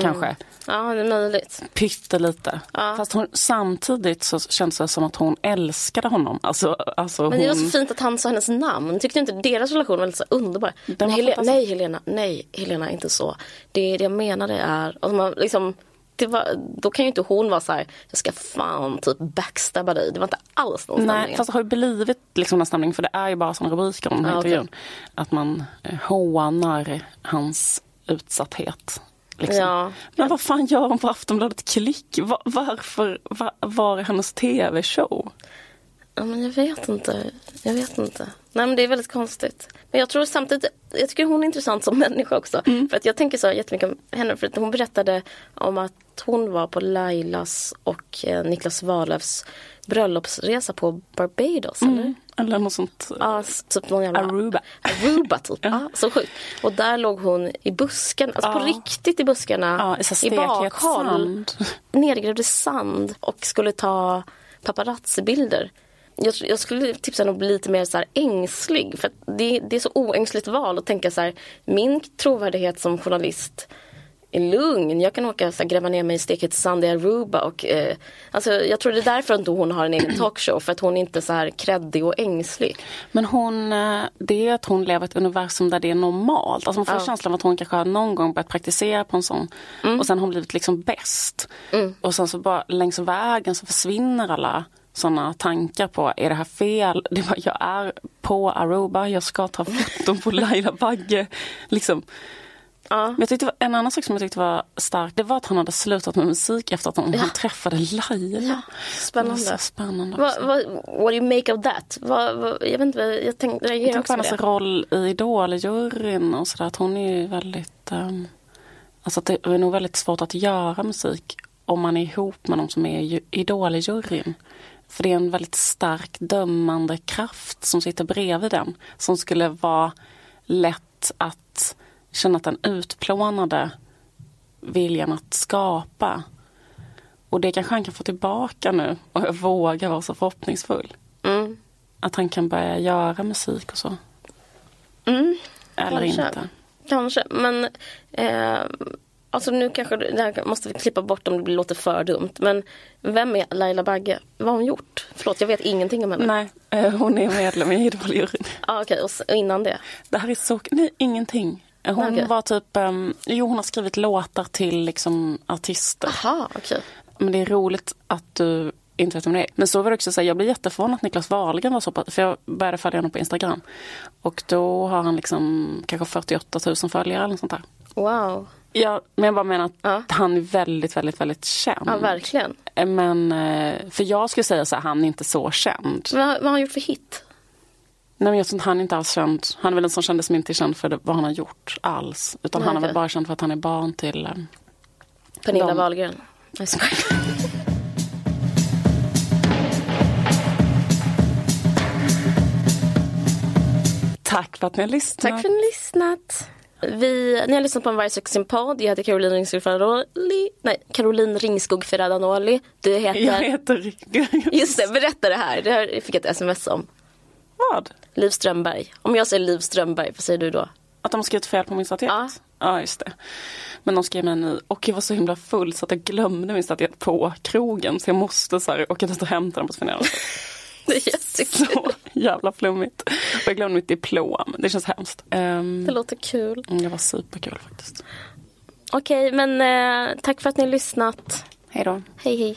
Kanske Ja, det är möjligt. pyttelite. Ja. Fast hon, samtidigt så känns det som att hon älskade honom. Alltså, alltså Men det var hon... så fint att han sa hennes namn. Tyckte inte deras relation var lite så underbar? Var Hele- fantastisk. nej Helena, nej Helena inte så. Det, det jag menade är, och man liksom, det var, då kan ju inte hon vara så här, jag ska fan typ backstabba dig. Det var inte alls någon Nej, stämning. fast det har ju blivit liksom en stämning för det är ju bara sådana rubriker om den okej. intervjun. Att man eh, hånar hans utsatthet. Liksom. Ja. Men vad fan gör hon på Aftonbladet Klick? Va- varför? Va- var är hennes tv-show? Ja, men jag vet inte. Jag vet inte. Nej men det är väldigt konstigt. Men jag tror samtidigt, jag tycker hon är intressant som människa också. Mm. För att jag tänker så jättemycket om henne. För att hon berättade om att hon var på Lailas och eh, Niklas Wahlöfs bröllopsresa på Barbados. Eller? Eller något sånt. Ja, s- typ någon jävla... Aruba. Aruba typ. ja. så sjukt. Och där låg hon i busken, alltså på Ja. riktigt i buskarna. Ja, i bakhåll. Nergrävd i sand och skulle ta paparazzi-bilder. Jag, jag skulle tipsa henne att bli lite mer så ängslig. För det, det är så oängsligt val att tänka så här, min trovärdighet som journalist är lugn. Jag kan åka så här, gräva ner mig i stekhet sand i Aruba. Och, eh, alltså, jag tror det är därför inte hon har en egen talkshow. För att hon inte är så här kreddig och ängslig. Men hon, eh, det är att hon lever i ett universum där det är normalt. Alltså man får Ja. känslan av att hon kanske har någon gång börjat praktisera på en sån. Mm. Och sen har hon blivit liksom bäst. Och sen så bara längs vägen så försvinner alla sådana tankar på, är det här fel? Det var, jag är på Aruba, jag ska ta foton på Laila Bagge. Liksom. Ja. Men jag tyckte, en annan sak som jag tyckte var starkt, det var att han hade slutat med musik efter att han, han träffade Laila. Ja, spännande. Spännande också. vad, what do you make of that? Vad, vad, jag vet inte, jag tänkte, jag Jag tänker på hennes roll i Idol-juryn och sådär. Att hon är ju väldigt... Um, alltså det är nog väldigt svårt att göra musik om man är ihop med någon som är i Idol-juryn. För det är en väldigt stark dömande kraft som sitter bredvid den. Som skulle vara lätt att känna att den utplånade viljan att skapa. Och det kanske han kan få tillbaka nu och jag vågar vara så förhoppningsfull. Mm. Att han kan börja göra musik och så. Mm, Eller Kanske. inte. kanske, men eh, alltså nu kanske det här måste vi klippa bort om det låter för dumt. Men vem är Laila Bagge? Vad har hon gjort? Förlåt, jag vet ingenting om henne. Nej, eh, hon är medlem i Idoljuryn. Ah, Okej, s- och innan det? Det här är så... Nej, ingenting. Hon Okej. var typ... Um, jo, hon har skrivit låtar till liksom artister. Aha, okej. Men det är roligt att du inte vet om det är. Men så var det också så här, jag blev jätteförvånad att Niklas Wahlgren var så pass, för jag började följa honom på Instagram. Och då har han liksom kanske 48 000 följare eller sånt där. Wow. Ja, men jag bara menar att Ja. han är väldigt, väldigt, väldigt känd. Ja, verkligen. Eh, Men, eh, för jag skulle säga så här, han är inte så känd. Men vad har han gjort för hit? Nej, men jag tror han är inte alls känd. Han är väl en sån kändis som inte är känd för vad han har gjort alls. Utan Nej, han är väl bara känd för att han är barn till... eh, Pernilla De- Wahlgren? Jag. Tack för att ni har lyssnat. Tack för att ni har lyssnat. Vi, ni har lyssnat på en Varje sin podd. Jag heter Caroline Ringskog Ferranoli. Nej, Caroline Ringskog Ferranoli. Du heter... Jag heter... Just det, berätta det här. Det här fick jag ett sms om. Vad? Liv Strömberg. Om jag säger Liv Strömberg, vad säger du då? Att de skrivit fel på min statyett? Ja. Ja, just det. Men de skrev en ny och jag var så himla full så att jag glömde min statyett på krogen. Så jag måste så här, åka dit och hämta den på Sven Det är jättekul. Så jävla flummigt. Och jag glömde mitt diplom. Det känns hemskt. Um, Det låter kul. det var superkul faktiskt. Okej, men eh, tack för att ni har lyssnat. Hej då. Hej hej.